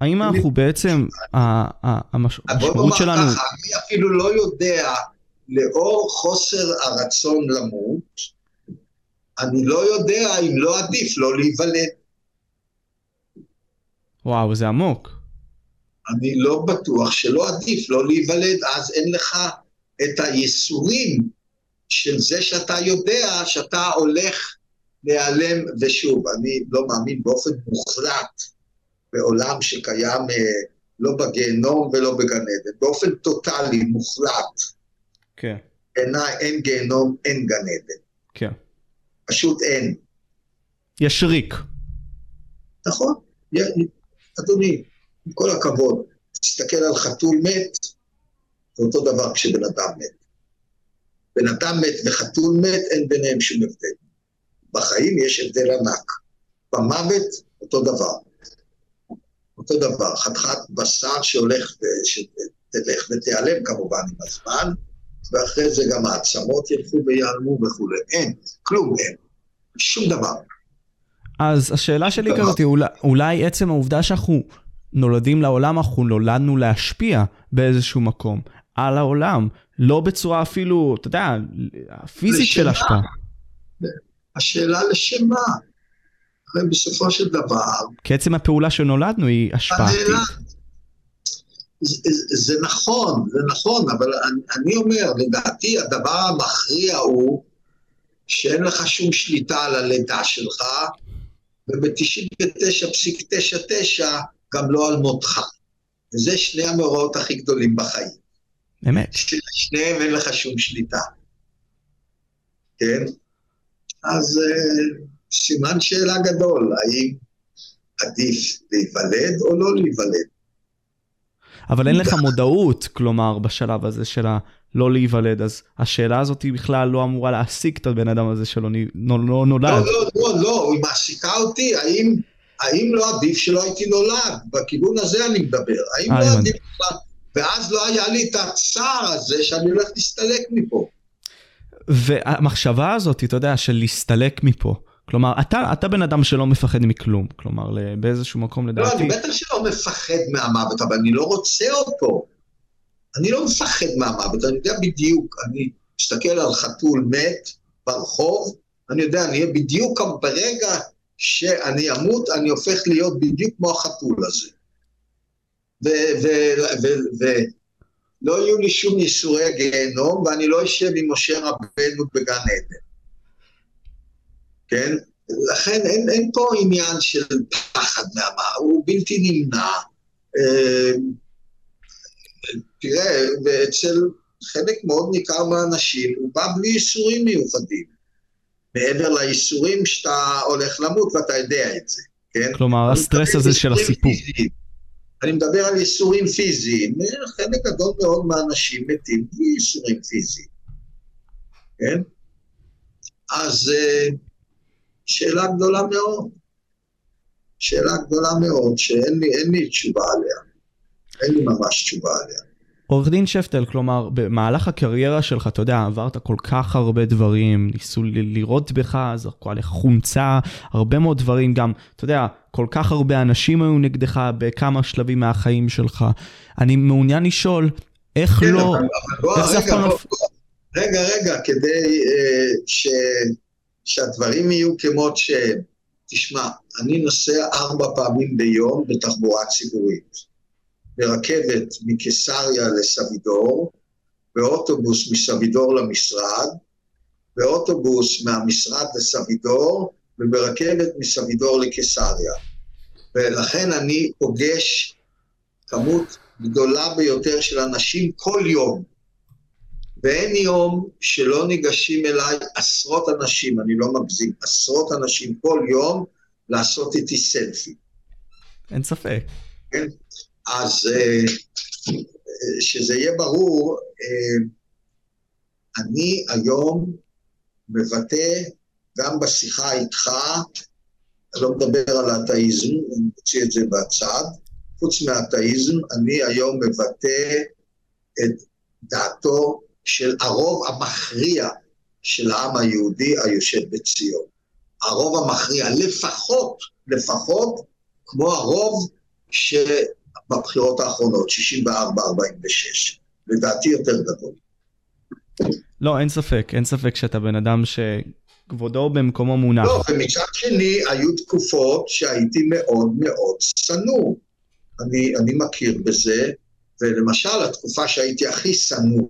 האם אנחנו בעצם, המשמעות שלנו... בוא נאמר ככה, אני אפילו לא יודע, לאור חוסר הרצון למות, אני לא יודע אם לא עדיף לא להיוולד. וואו, זה עמוק. אני לא בטוח שלא עדיף לא להיוולד, אז אין לך את הייסורים של זה שאתה יודע שאתה הולך להיעלם, ושוב, אני לא מאמין באופן מוחלט בעולם שקיים אה, לא בגיהנום ולא בגן עדן, באופן טוטאלי, מוחלט. כן. בעיניי אין גיהנום, אין גן עדן. כן. פשוט אין. יש ריק. נכון. אדוני, עם כל הכבוד, תסתכל על חתול מת, זה אותו דבר כשבן אדם מת. בן אדם מת וחתול מת, אין ביניהם שום הבדל. בחיים יש הבדל ענק. במוות, אותו דבר. אותו דבר, חתיכת בשר שהולך, שתלך ותיעלם כמובן עם הזמן, ואחרי זה גם העצמות ילכו ויעלמו וכולי. אין, כלום אין. שום דבר. אז השאלה שלי כזאת, אולי, אולי עצם העובדה שאנחנו נולדים לעולם, אנחנו נולדנו להשפיע באיזשהו מקום על העולם, לא בצורה אפילו, אתה יודע, פיזית של השפעה. השאלה לשם מה? הרי בסופו של דבר... כי עצם הפעולה שנולדנו היא השפעתית. זה, זה נכון, זה נכון, אבל אני, אני אומר, לדעתי הדבר המכריע הוא שאין לך שום שליטה על הלידה שלך, וב-99.99 גם לא על מותך. וזה שני המאורעות הכי גדולים בחיים. אמת. שניהם אין לך שום שליטה. כן? אז uh, סימן שאלה גדול, האם עדיף להיוולד או לא להיוולד? אבל אין לך מודעות, כלומר, בשלב הזה של הלא להיוולד, אז השאלה הזאת היא בכלל לא אמורה להעסיק את הבן אדם הזה שלא לא נולד. לא, לא, לא, לא, היא מעסיקה אותי, האם, האם לא עדיף שלא הייתי נולד? בכיוון הזה אני מדבר. האם לא עדיף בכלל? ואז לא היה לי את הצער הזה שאני הולך להסתלק מפה. והמחשבה הזאת, אתה יודע, של להסתלק מפה, כלומר, אתה, אתה בן אדם שלא מפחד מכלום, כלומר, באיזשהו מקום לדעתי... לא, אני בטח שלא מפחד מהמוות, אבל אני לא רוצה אותו. אני לא מפחד מהמוות, אני יודע בדיוק, אני מסתכל על חתול מת ברחוב, אני יודע, אני אהיה בדיוק ברגע שאני אמות, אני הופך להיות בדיוק כמו החתול הזה. ולא יהיו לי שום ייסורי גיהנום, ואני לא אשב עם משה רבנו בגן עדן. כן? לכן אין, אין פה עניין של פחד מהמה, הוא בלתי נמנע. אה, תראה, ואצל חלק מאוד ניכר מהאנשים הוא בא בלי ייסורים מיוחדים. מעבר לייסורים שאתה הולך למות ואתה יודע את זה, כן? כלומר, הסטרס הזה של הסיפור. פיזיים. אני מדבר על ייסורים פיזיים, חלק גדול מאוד מהאנשים מתים בלי ייסורים פיזיים, כן? אז uh, שאלה גדולה מאוד. שאלה גדולה מאוד, שאין לי, לי תשובה עליה. אין לי ממש תשובה עליה. עורך דין שפטל, כלומר, במהלך הקריירה שלך, אתה יודע, עברת כל כך הרבה דברים, ניסו לראות בך, זרקו עליך חומצה, הרבה מאוד דברים, גם, אתה יודע, כל כך הרבה אנשים היו נגדך בכמה שלבים מהחיים שלך. אני מעוניין לשאול, איך כן, לא... אבל, אבל איך זה אף פעם לא... רגע, רגע, כדי uh, ש... שהדברים יהיו כמות ש... תשמע, אני נוסע ארבע פעמים ביום בתחבורה ציבורית. ברכבת מקיסריה לסבידור, באוטובוס מסבידור למשרד, באוטובוס מהמשרד לסבידור, וברכבת מסבידור לקיסריה. ולכן אני פוגש כמות גדולה ביותר של אנשים כל יום. ואין יום שלא ניגשים אליי עשרות אנשים, אני לא מגזים, עשרות אנשים כל יום לעשות איתי סלפי. אין ספק. כן? אז אה, שזה יהיה ברור, אה, אני היום מבטא גם בשיחה איתך, אני לא מדבר על האתאיזם, אני מוציא את זה בצד, חוץ מהאתאיזם, אני היום מבטא את דעתו של הרוב המכריע של העם היהודי היושב בציון. הרוב המכריע, לפחות, לפחות, כמו הרוב שבבחירות האחרונות, 64-46. לדעתי יותר גדול. לא, אין ספק, אין ספק שאתה בן אדם ש... כבודו במקומו מונח. לא, ומצד שני, היו תקופות שהייתי מאוד מאוד שנוא. אני, אני מכיר בזה, ולמשל, התקופה שהייתי הכי שנוא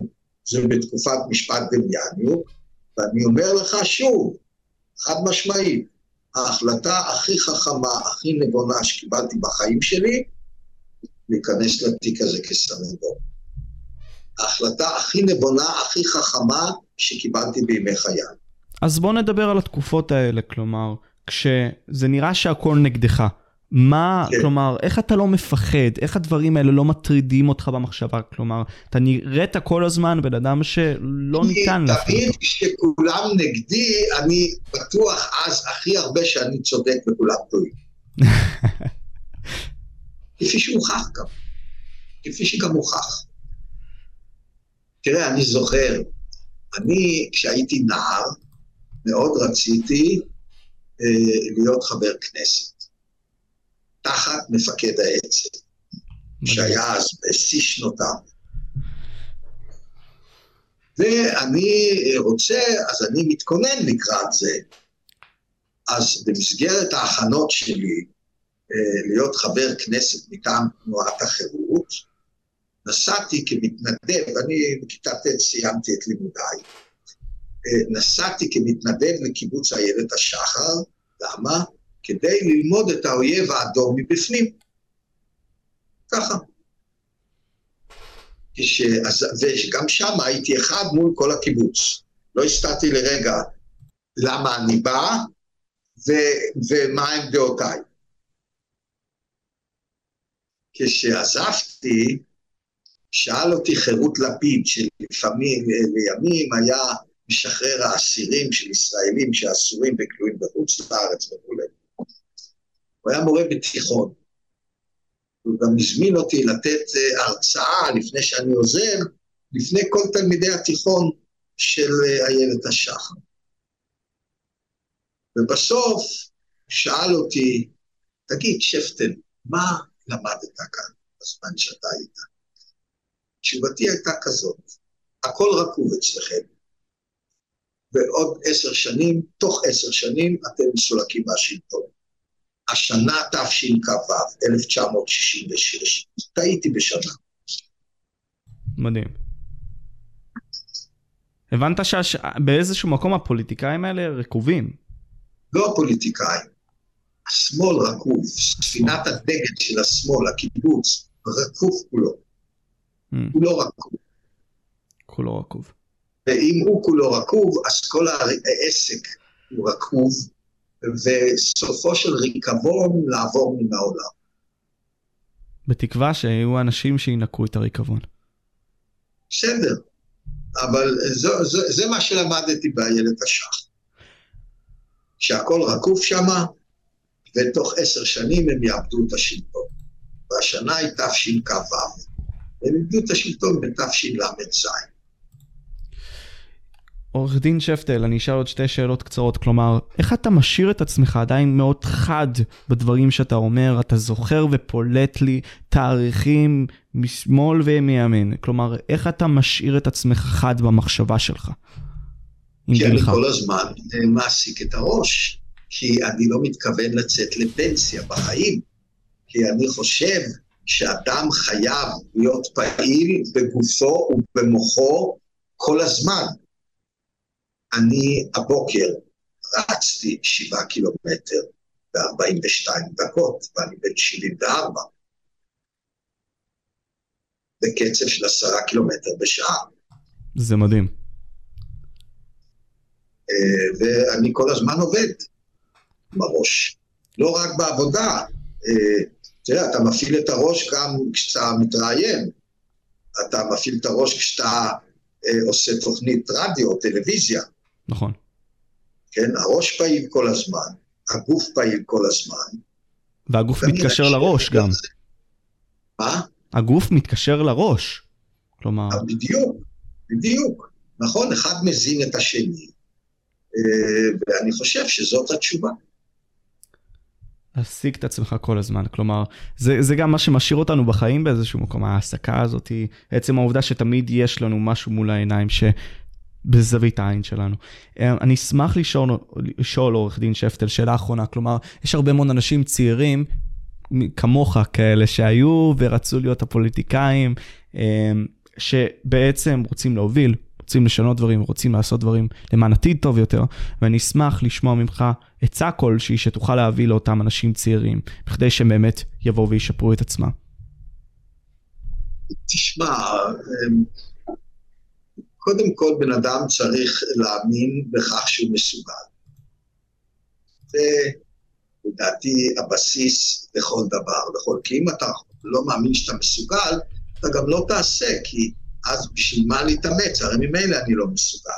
זה בתקופת משפט דמיאניוק, ואני אומר לך שוב, חד משמעית, ההחלטה הכי חכמה, הכי נבונה שקיבלתי בחיים שלי, להיכנס לתיק הזה כסנגור. ההחלטה הכי נבונה, הכי חכמה שקיבלתי בימי חיי. אז בוא נדבר על התקופות האלה, כלומר, כשזה נראה שהכל נגדך. מה, כן. כלומר, איך אתה לא מפחד? איך הדברים האלה לא מטרידים אותך במחשבה? כלומר, אתה נראית כל הזמן בן אדם שלא ניתן לך. תמיד כשכולם נגדי, אני בטוח אז הכי הרבה שאני צודק וכולם טועים. כפי שהוכח גם. כפי שגם הוכח. תראה, אני זוכר, אני, כשהייתי נער, מאוד רציתי אה, להיות חבר כנסת. תחת מפקד האצ"ל, שהיה אז בשיא שנותיו. ואני רוצה, אז אני מתכונן לקראת זה. אז במסגרת ההכנות שלי אה, להיות חבר כנסת מטעם תנועת החירות, נסעתי כמתנדב, אני בכיתה ט' סיימתי את לימודיי, אה, נסעתי כמתנדב לקיבוץ איילת השחר, למה? כדי ללמוד את האויב האדום מבפנים. ככה. כש... וגם שם הייתי אחד מול כל הקיבוץ. לא הסתרתי לרגע למה אני בא ו... ומה הם דעותיי. כשעזבתי, שאל אותי חירות לפיד, שלפעמים, לימים היה משחרר האסירים של ישראלים שאסורים וכלואים בחוץ לארץ וכולי. הוא היה מורה בתיכון. הוא גם הזמין אותי לתת אה, הרצאה לפני שאני עוזב, לפני כל תלמידי התיכון של אה, איילת השחר. ובסוף שאל אותי, תגיד, שפטל, מה למדת כאן בזמן שאתה היית? תשובתי הייתה כזאת, הכל רקוב אצלכם. ועוד עשר שנים, תוך עשר שנים, אתם מסולקים מהשלטון. השנה תשכ"ו, 1966. טעיתי בשנה. מדהים. הבנת שבאיזשהו מקום הפוליטיקאים האלה רקובים. לא הפוליטיקאים, השמאל רקוב, ספינת הדגל של השמאל, הקיבוץ, רקוב כולו. Mm. הוא לא רקוב. כולו רקוב. ואם הוא כולו רקוב, אז כל העסק הוא רקוב, וסופו של ריקבון לעבור מן העולם. בתקווה שיהיו אנשים שינקו את הריקבון. בסדר, אבל זו, זו, זה מה שלמדתי באיילת השח. שהכל רקוף שמה, ותוך עשר שנים הם יאבדו את השלטון. והשנה היא תשכ"ו. הם איבדו את השלטון בתשל"ז. עורך דין שפטל, אני אשאל עוד שתי שאלות קצרות. כלומר, איך אתה משאיר את עצמך עדיין מאוד חד בדברים שאתה אומר? אתה זוכר ופולט לי תאריכים משמאל ומימין. כלומר, איך אתה משאיר את עצמך חד במחשבה שלך? כי אני כל הזמן מעסיק את הראש. כי אני לא מתכוון לצאת לפנסיה בחיים. כי אני חושב שאדם חייב להיות פעיל בגופו ובמוחו כל הזמן. אני הבוקר רצתי שבעה קילומטר ב-42 דקות, ואני בן 74, בקצב של עשרה קילומטר בשעה. זה מדהים. אה, ואני כל הזמן עובד בראש. לא רק בעבודה, אה, תראה, אתה מפעיל את הראש גם כשאתה מתראיין, אתה מפעיל את הראש כשאתה אה, עושה תוכנית רדיו, טלוויזיה. נכון. כן, הראש פעיל כל הזמן, הגוף פעיל כל הזמן. והגוף מתקשר לראש גם. זה. מה? הגוף מתקשר לראש. כלומר... בדיוק, בדיוק. נכון, אחד מזין את השני, אה, ואני חושב שזאת התשובה. להשיג את עצמך כל הזמן. כלומר, זה, זה גם מה שמשאיר אותנו בחיים באיזשהו מקום, ההעסקה הזאת, עצם העובדה שתמיד יש לנו משהו מול העיניים, ש... בזווית העין שלנו. אה, אני אשמח לשאול, לשאול עורך דין שפטל שאלה אחרונה, כלומר, יש הרבה מאוד אנשים צעירים כמוך כאלה שהיו ורצו להיות הפוליטיקאים, אה, שבעצם רוצים להוביל, רוצים לשנות דברים, רוצים לעשות דברים למען עתיד טוב יותר, ואני אשמח לשמוע ממך עצה כלשהי שתוכל להביא לאותם אנשים צעירים, בכדי שהם באמת יבואו וישפרו את עצמם. תשמע, אמ, קודם כל בן אדם צריך להאמין בכך שהוא מסוגל. זה לדעתי הבסיס לכל דבר, לכל, כי אם אתה לא מאמין שאתה מסוגל, אתה גם לא תעשה, כי אז בשביל מה להתאמץ? הרי ממילא אני לא מסוגל.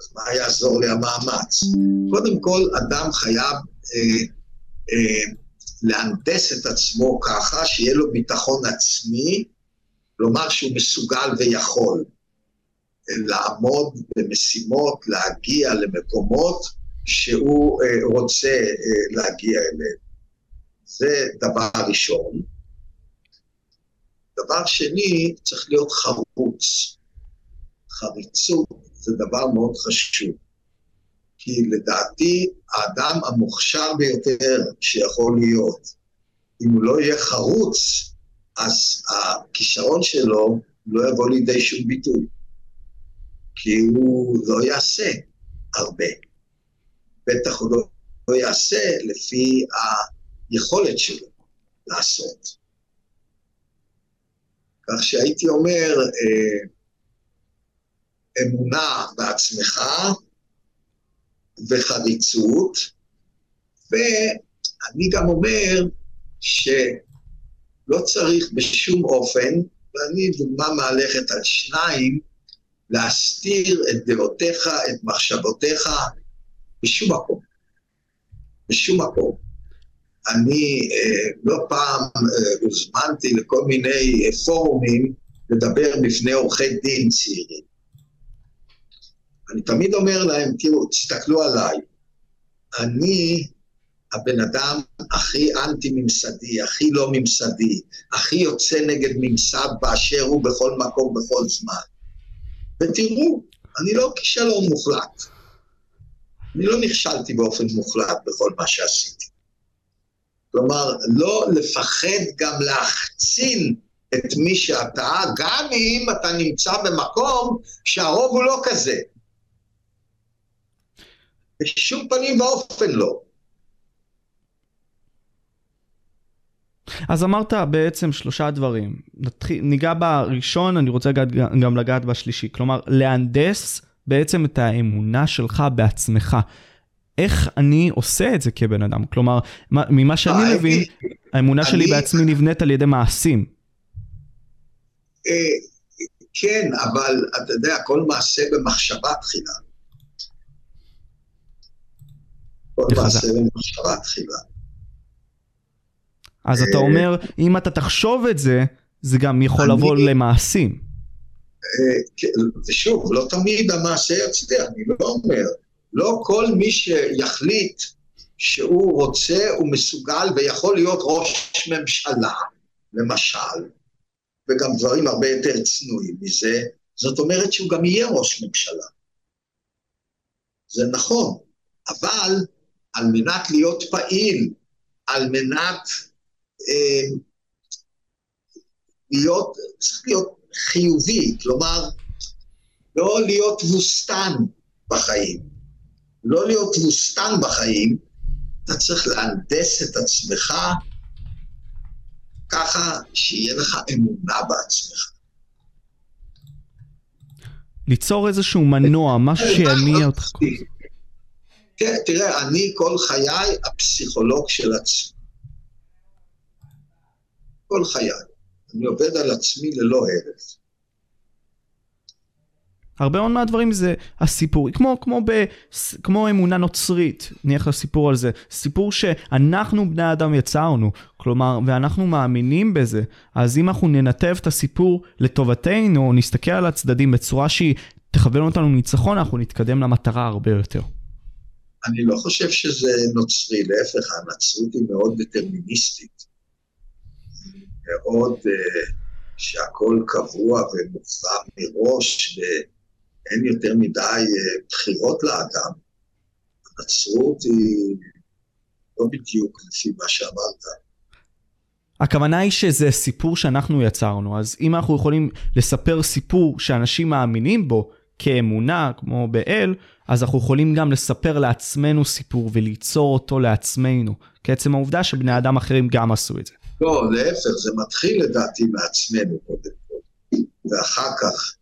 אז מה יעזור לי המאמץ? קודם כל, אדם חייב אה, אה, להנדס את עצמו ככה, שיהיה לו ביטחון עצמי, לומר שהוא מסוגל ויכול. לעמוד במשימות, להגיע למקומות שהוא אה, רוצה אה, להגיע אליהם. זה דבר ראשון. דבר שני, צריך להיות חרוץ. חריצות זה דבר מאוד חשוב. כי לדעתי, האדם המוכשר ביותר שיכול להיות, אם הוא לא יהיה חרוץ, אז הכישרון שלו לא יבוא לידי שום ביטוי. כי הוא לא יעשה הרבה. בטח הוא לא, לא יעשה לפי היכולת שלו לעשות. כך שהייתי אומר, אה, אמונה בעצמך וחריצות, ואני גם אומר שלא צריך בשום אופן, ואני דוגמה מהלכת על שניים, להסתיר את דעותיך, את מחשבותיך, בשום מקום. בשום מקום. אני אה, לא פעם אה, הוזמנתי לכל מיני אה, פורומים לדבר בפני עורכי דין צעירים. אני תמיד אומר להם, תראו, תסתכלו עליי, אני הבן אדם הכי אנטי-ממסדי, הכי לא ממסדי, הכי יוצא נגד ממסד באשר הוא בכל מקום, בכל זמן. ותראו, אני לא כישלון מוחלט. אני לא נכשלתי באופן מוחלט בכל מה שעשיתי. כלומר, לא לפחד גם להחצין את מי שאתה, גם אם אתה נמצא במקום שהרוב הוא לא כזה. בשום פנים ואופן לא. אז אמרת בעצם שלושה דברים. נתחיל, ניגע בראשון, אני רוצה לגעת, גם לגעת בשלישי. כלומר, להנדס בעצם את האמונה שלך בעצמך. איך אני עושה את זה כבן אדם? כלומר, ממה שאני אה, מבין, האמונה שלי בעצמי נבנית על ידי מעשים. אה, כן, אבל אתה יודע, כל מעשה במחשבה תחילה. כל מעשה במחשבה תחילה. אז אתה אומר, אם אתה תחשוב את זה, זה גם יכול לבוא למעשים. אה, כן, ושוב, לא תמיד המעשה יצליח, אני לא אומר. לא כל מי שיחליט שהוא רוצה, הוא מסוגל ויכול להיות ראש ממשלה, למשל, וגם דברים הרבה יותר צנועים מזה, זאת אומרת שהוא גם יהיה ראש ממשלה. זה נכון, אבל על מנת להיות פעיל, על מנת אה, להיות, צריך להיות חיובי, כלומר, לא להיות תבוסתן בחיים. לא להיות תבוסתן בחיים, אתה צריך להנדס את עצמך ככה שיהיה לך אמונה בעצמך. ליצור איזשהו מנוע, משהו שיניע אותך. כן, תראה, אני כל חיי הפסיכולוג של עצמי. כל חיי. אני עובד על עצמי ללא הרף. הרבה מאוד מהדברים זה הסיפור, כמו, כמו, ב, כמו אמונה נוצרית, נלך לסיפור על זה, סיפור שאנחנו בני אדם יצרנו, כלומר, ואנחנו מאמינים בזה, אז אם אנחנו ננתב את הסיפור לטובתנו, נסתכל על הצדדים בצורה שהיא תכוון אותנו לניצחון, אנחנו נתקדם למטרה הרבה יותר. אני לא חושב שזה נוצרי, להפך, הנצרות היא מאוד דטרמיניסטית. מאוד uh, שהכל קבוע ומוכרע מראש, אין יותר מדי אה, בחירות לאדם. הנצרות היא לא בדיוק לפי מה שאמרת. הכוונה היא שזה סיפור שאנחנו יצרנו, אז אם אנחנו יכולים לספר סיפור שאנשים מאמינים בו כאמונה, כמו באל, אז אנחנו יכולים גם לספר לעצמנו סיפור וליצור אותו לעצמנו, כעצם העובדה שבני אדם אחרים גם עשו את זה. לא, להפך, זה מתחיל לדעתי מעצמנו קודם כל, ואחר כך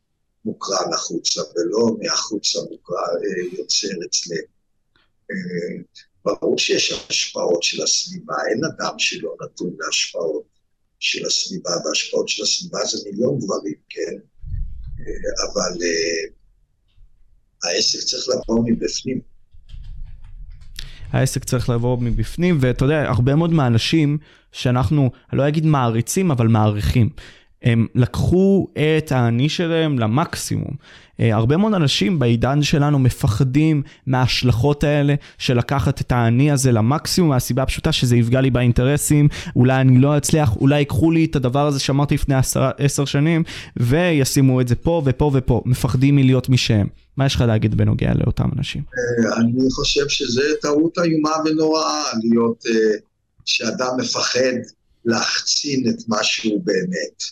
מוקרן החוצה, ולא מהחוצה מוקרן, אה, יוצר אצלנו. אה, ברור שיש השפעות של הסביבה, אין אדם שלא נתון להשפעות של הסביבה, והשפעות של הסביבה זה מיליון דברים, כן? אה, אבל העסק צריך לבוא מבפנים. העסק צריך לבוא מבפנים, ואתה יודע, הרבה מאוד מהאנשים שאנחנו, אני לא אגיד מעריצים, אבל מעריכים. הם לקחו את האני שלהם למקסימום. אה, הרבה מאוד אנשים בעידן שלנו מפחדים מההשלכות האלה של לקחת את האני הזה למקסימום, מהסיבה הפשוטה שזה יפגע לי באינטרסים, אולי אני לא אצליח, אולי ייקחו לי את הדבר הזה שאמרתי לפני עשר, עשר שנים, וישימו את זה פה ופה ופה, מפחדים מלהיות מי שהם. מה יש לך להגיד בנוגע לאותם אנשים? אה, אני חושב שזה טעות איומה ונוראה, להיות, אה, שאדם מפחד להחצין את מה שהוא באמת.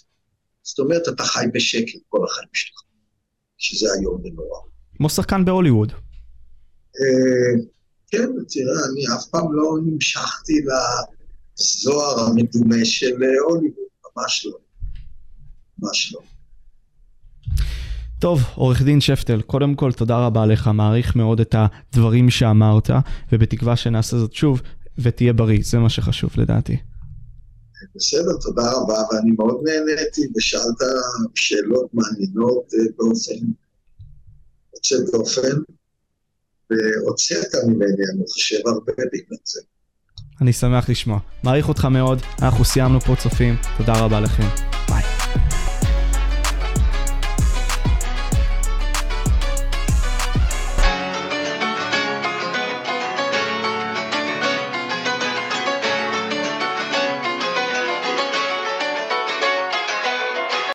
זאת אומרת, אתה חי בשקט כל החיים שלך, שזה איום ונורא. כמו שחקן בהוליווד. אה, כן, תראה, אני אף פעם לא נמשכתי לזוהר המדומה של הוליווד, ממש לא. ממש לא. טוב, עורך דין שפטל, קודם כל תודה רבה לך, מעריך מאוד את הדברים שאמרת, ובתקווה שנעשה זאת שוב, ותהיה בריא, זה מה שחשוב לדעתי. בסדר, תודה רבה, ואני מאוד נהניתי, ושאלת שאלות מעניינות אה, באופן יוצא דופן, והוצאת ממני, אני חושב, הרבה בגלל זה. אני שמח לשמוע. מעריך אותך מאוד, אנחנו סיימנו פה צופים, תודה רבה לכם, ביי.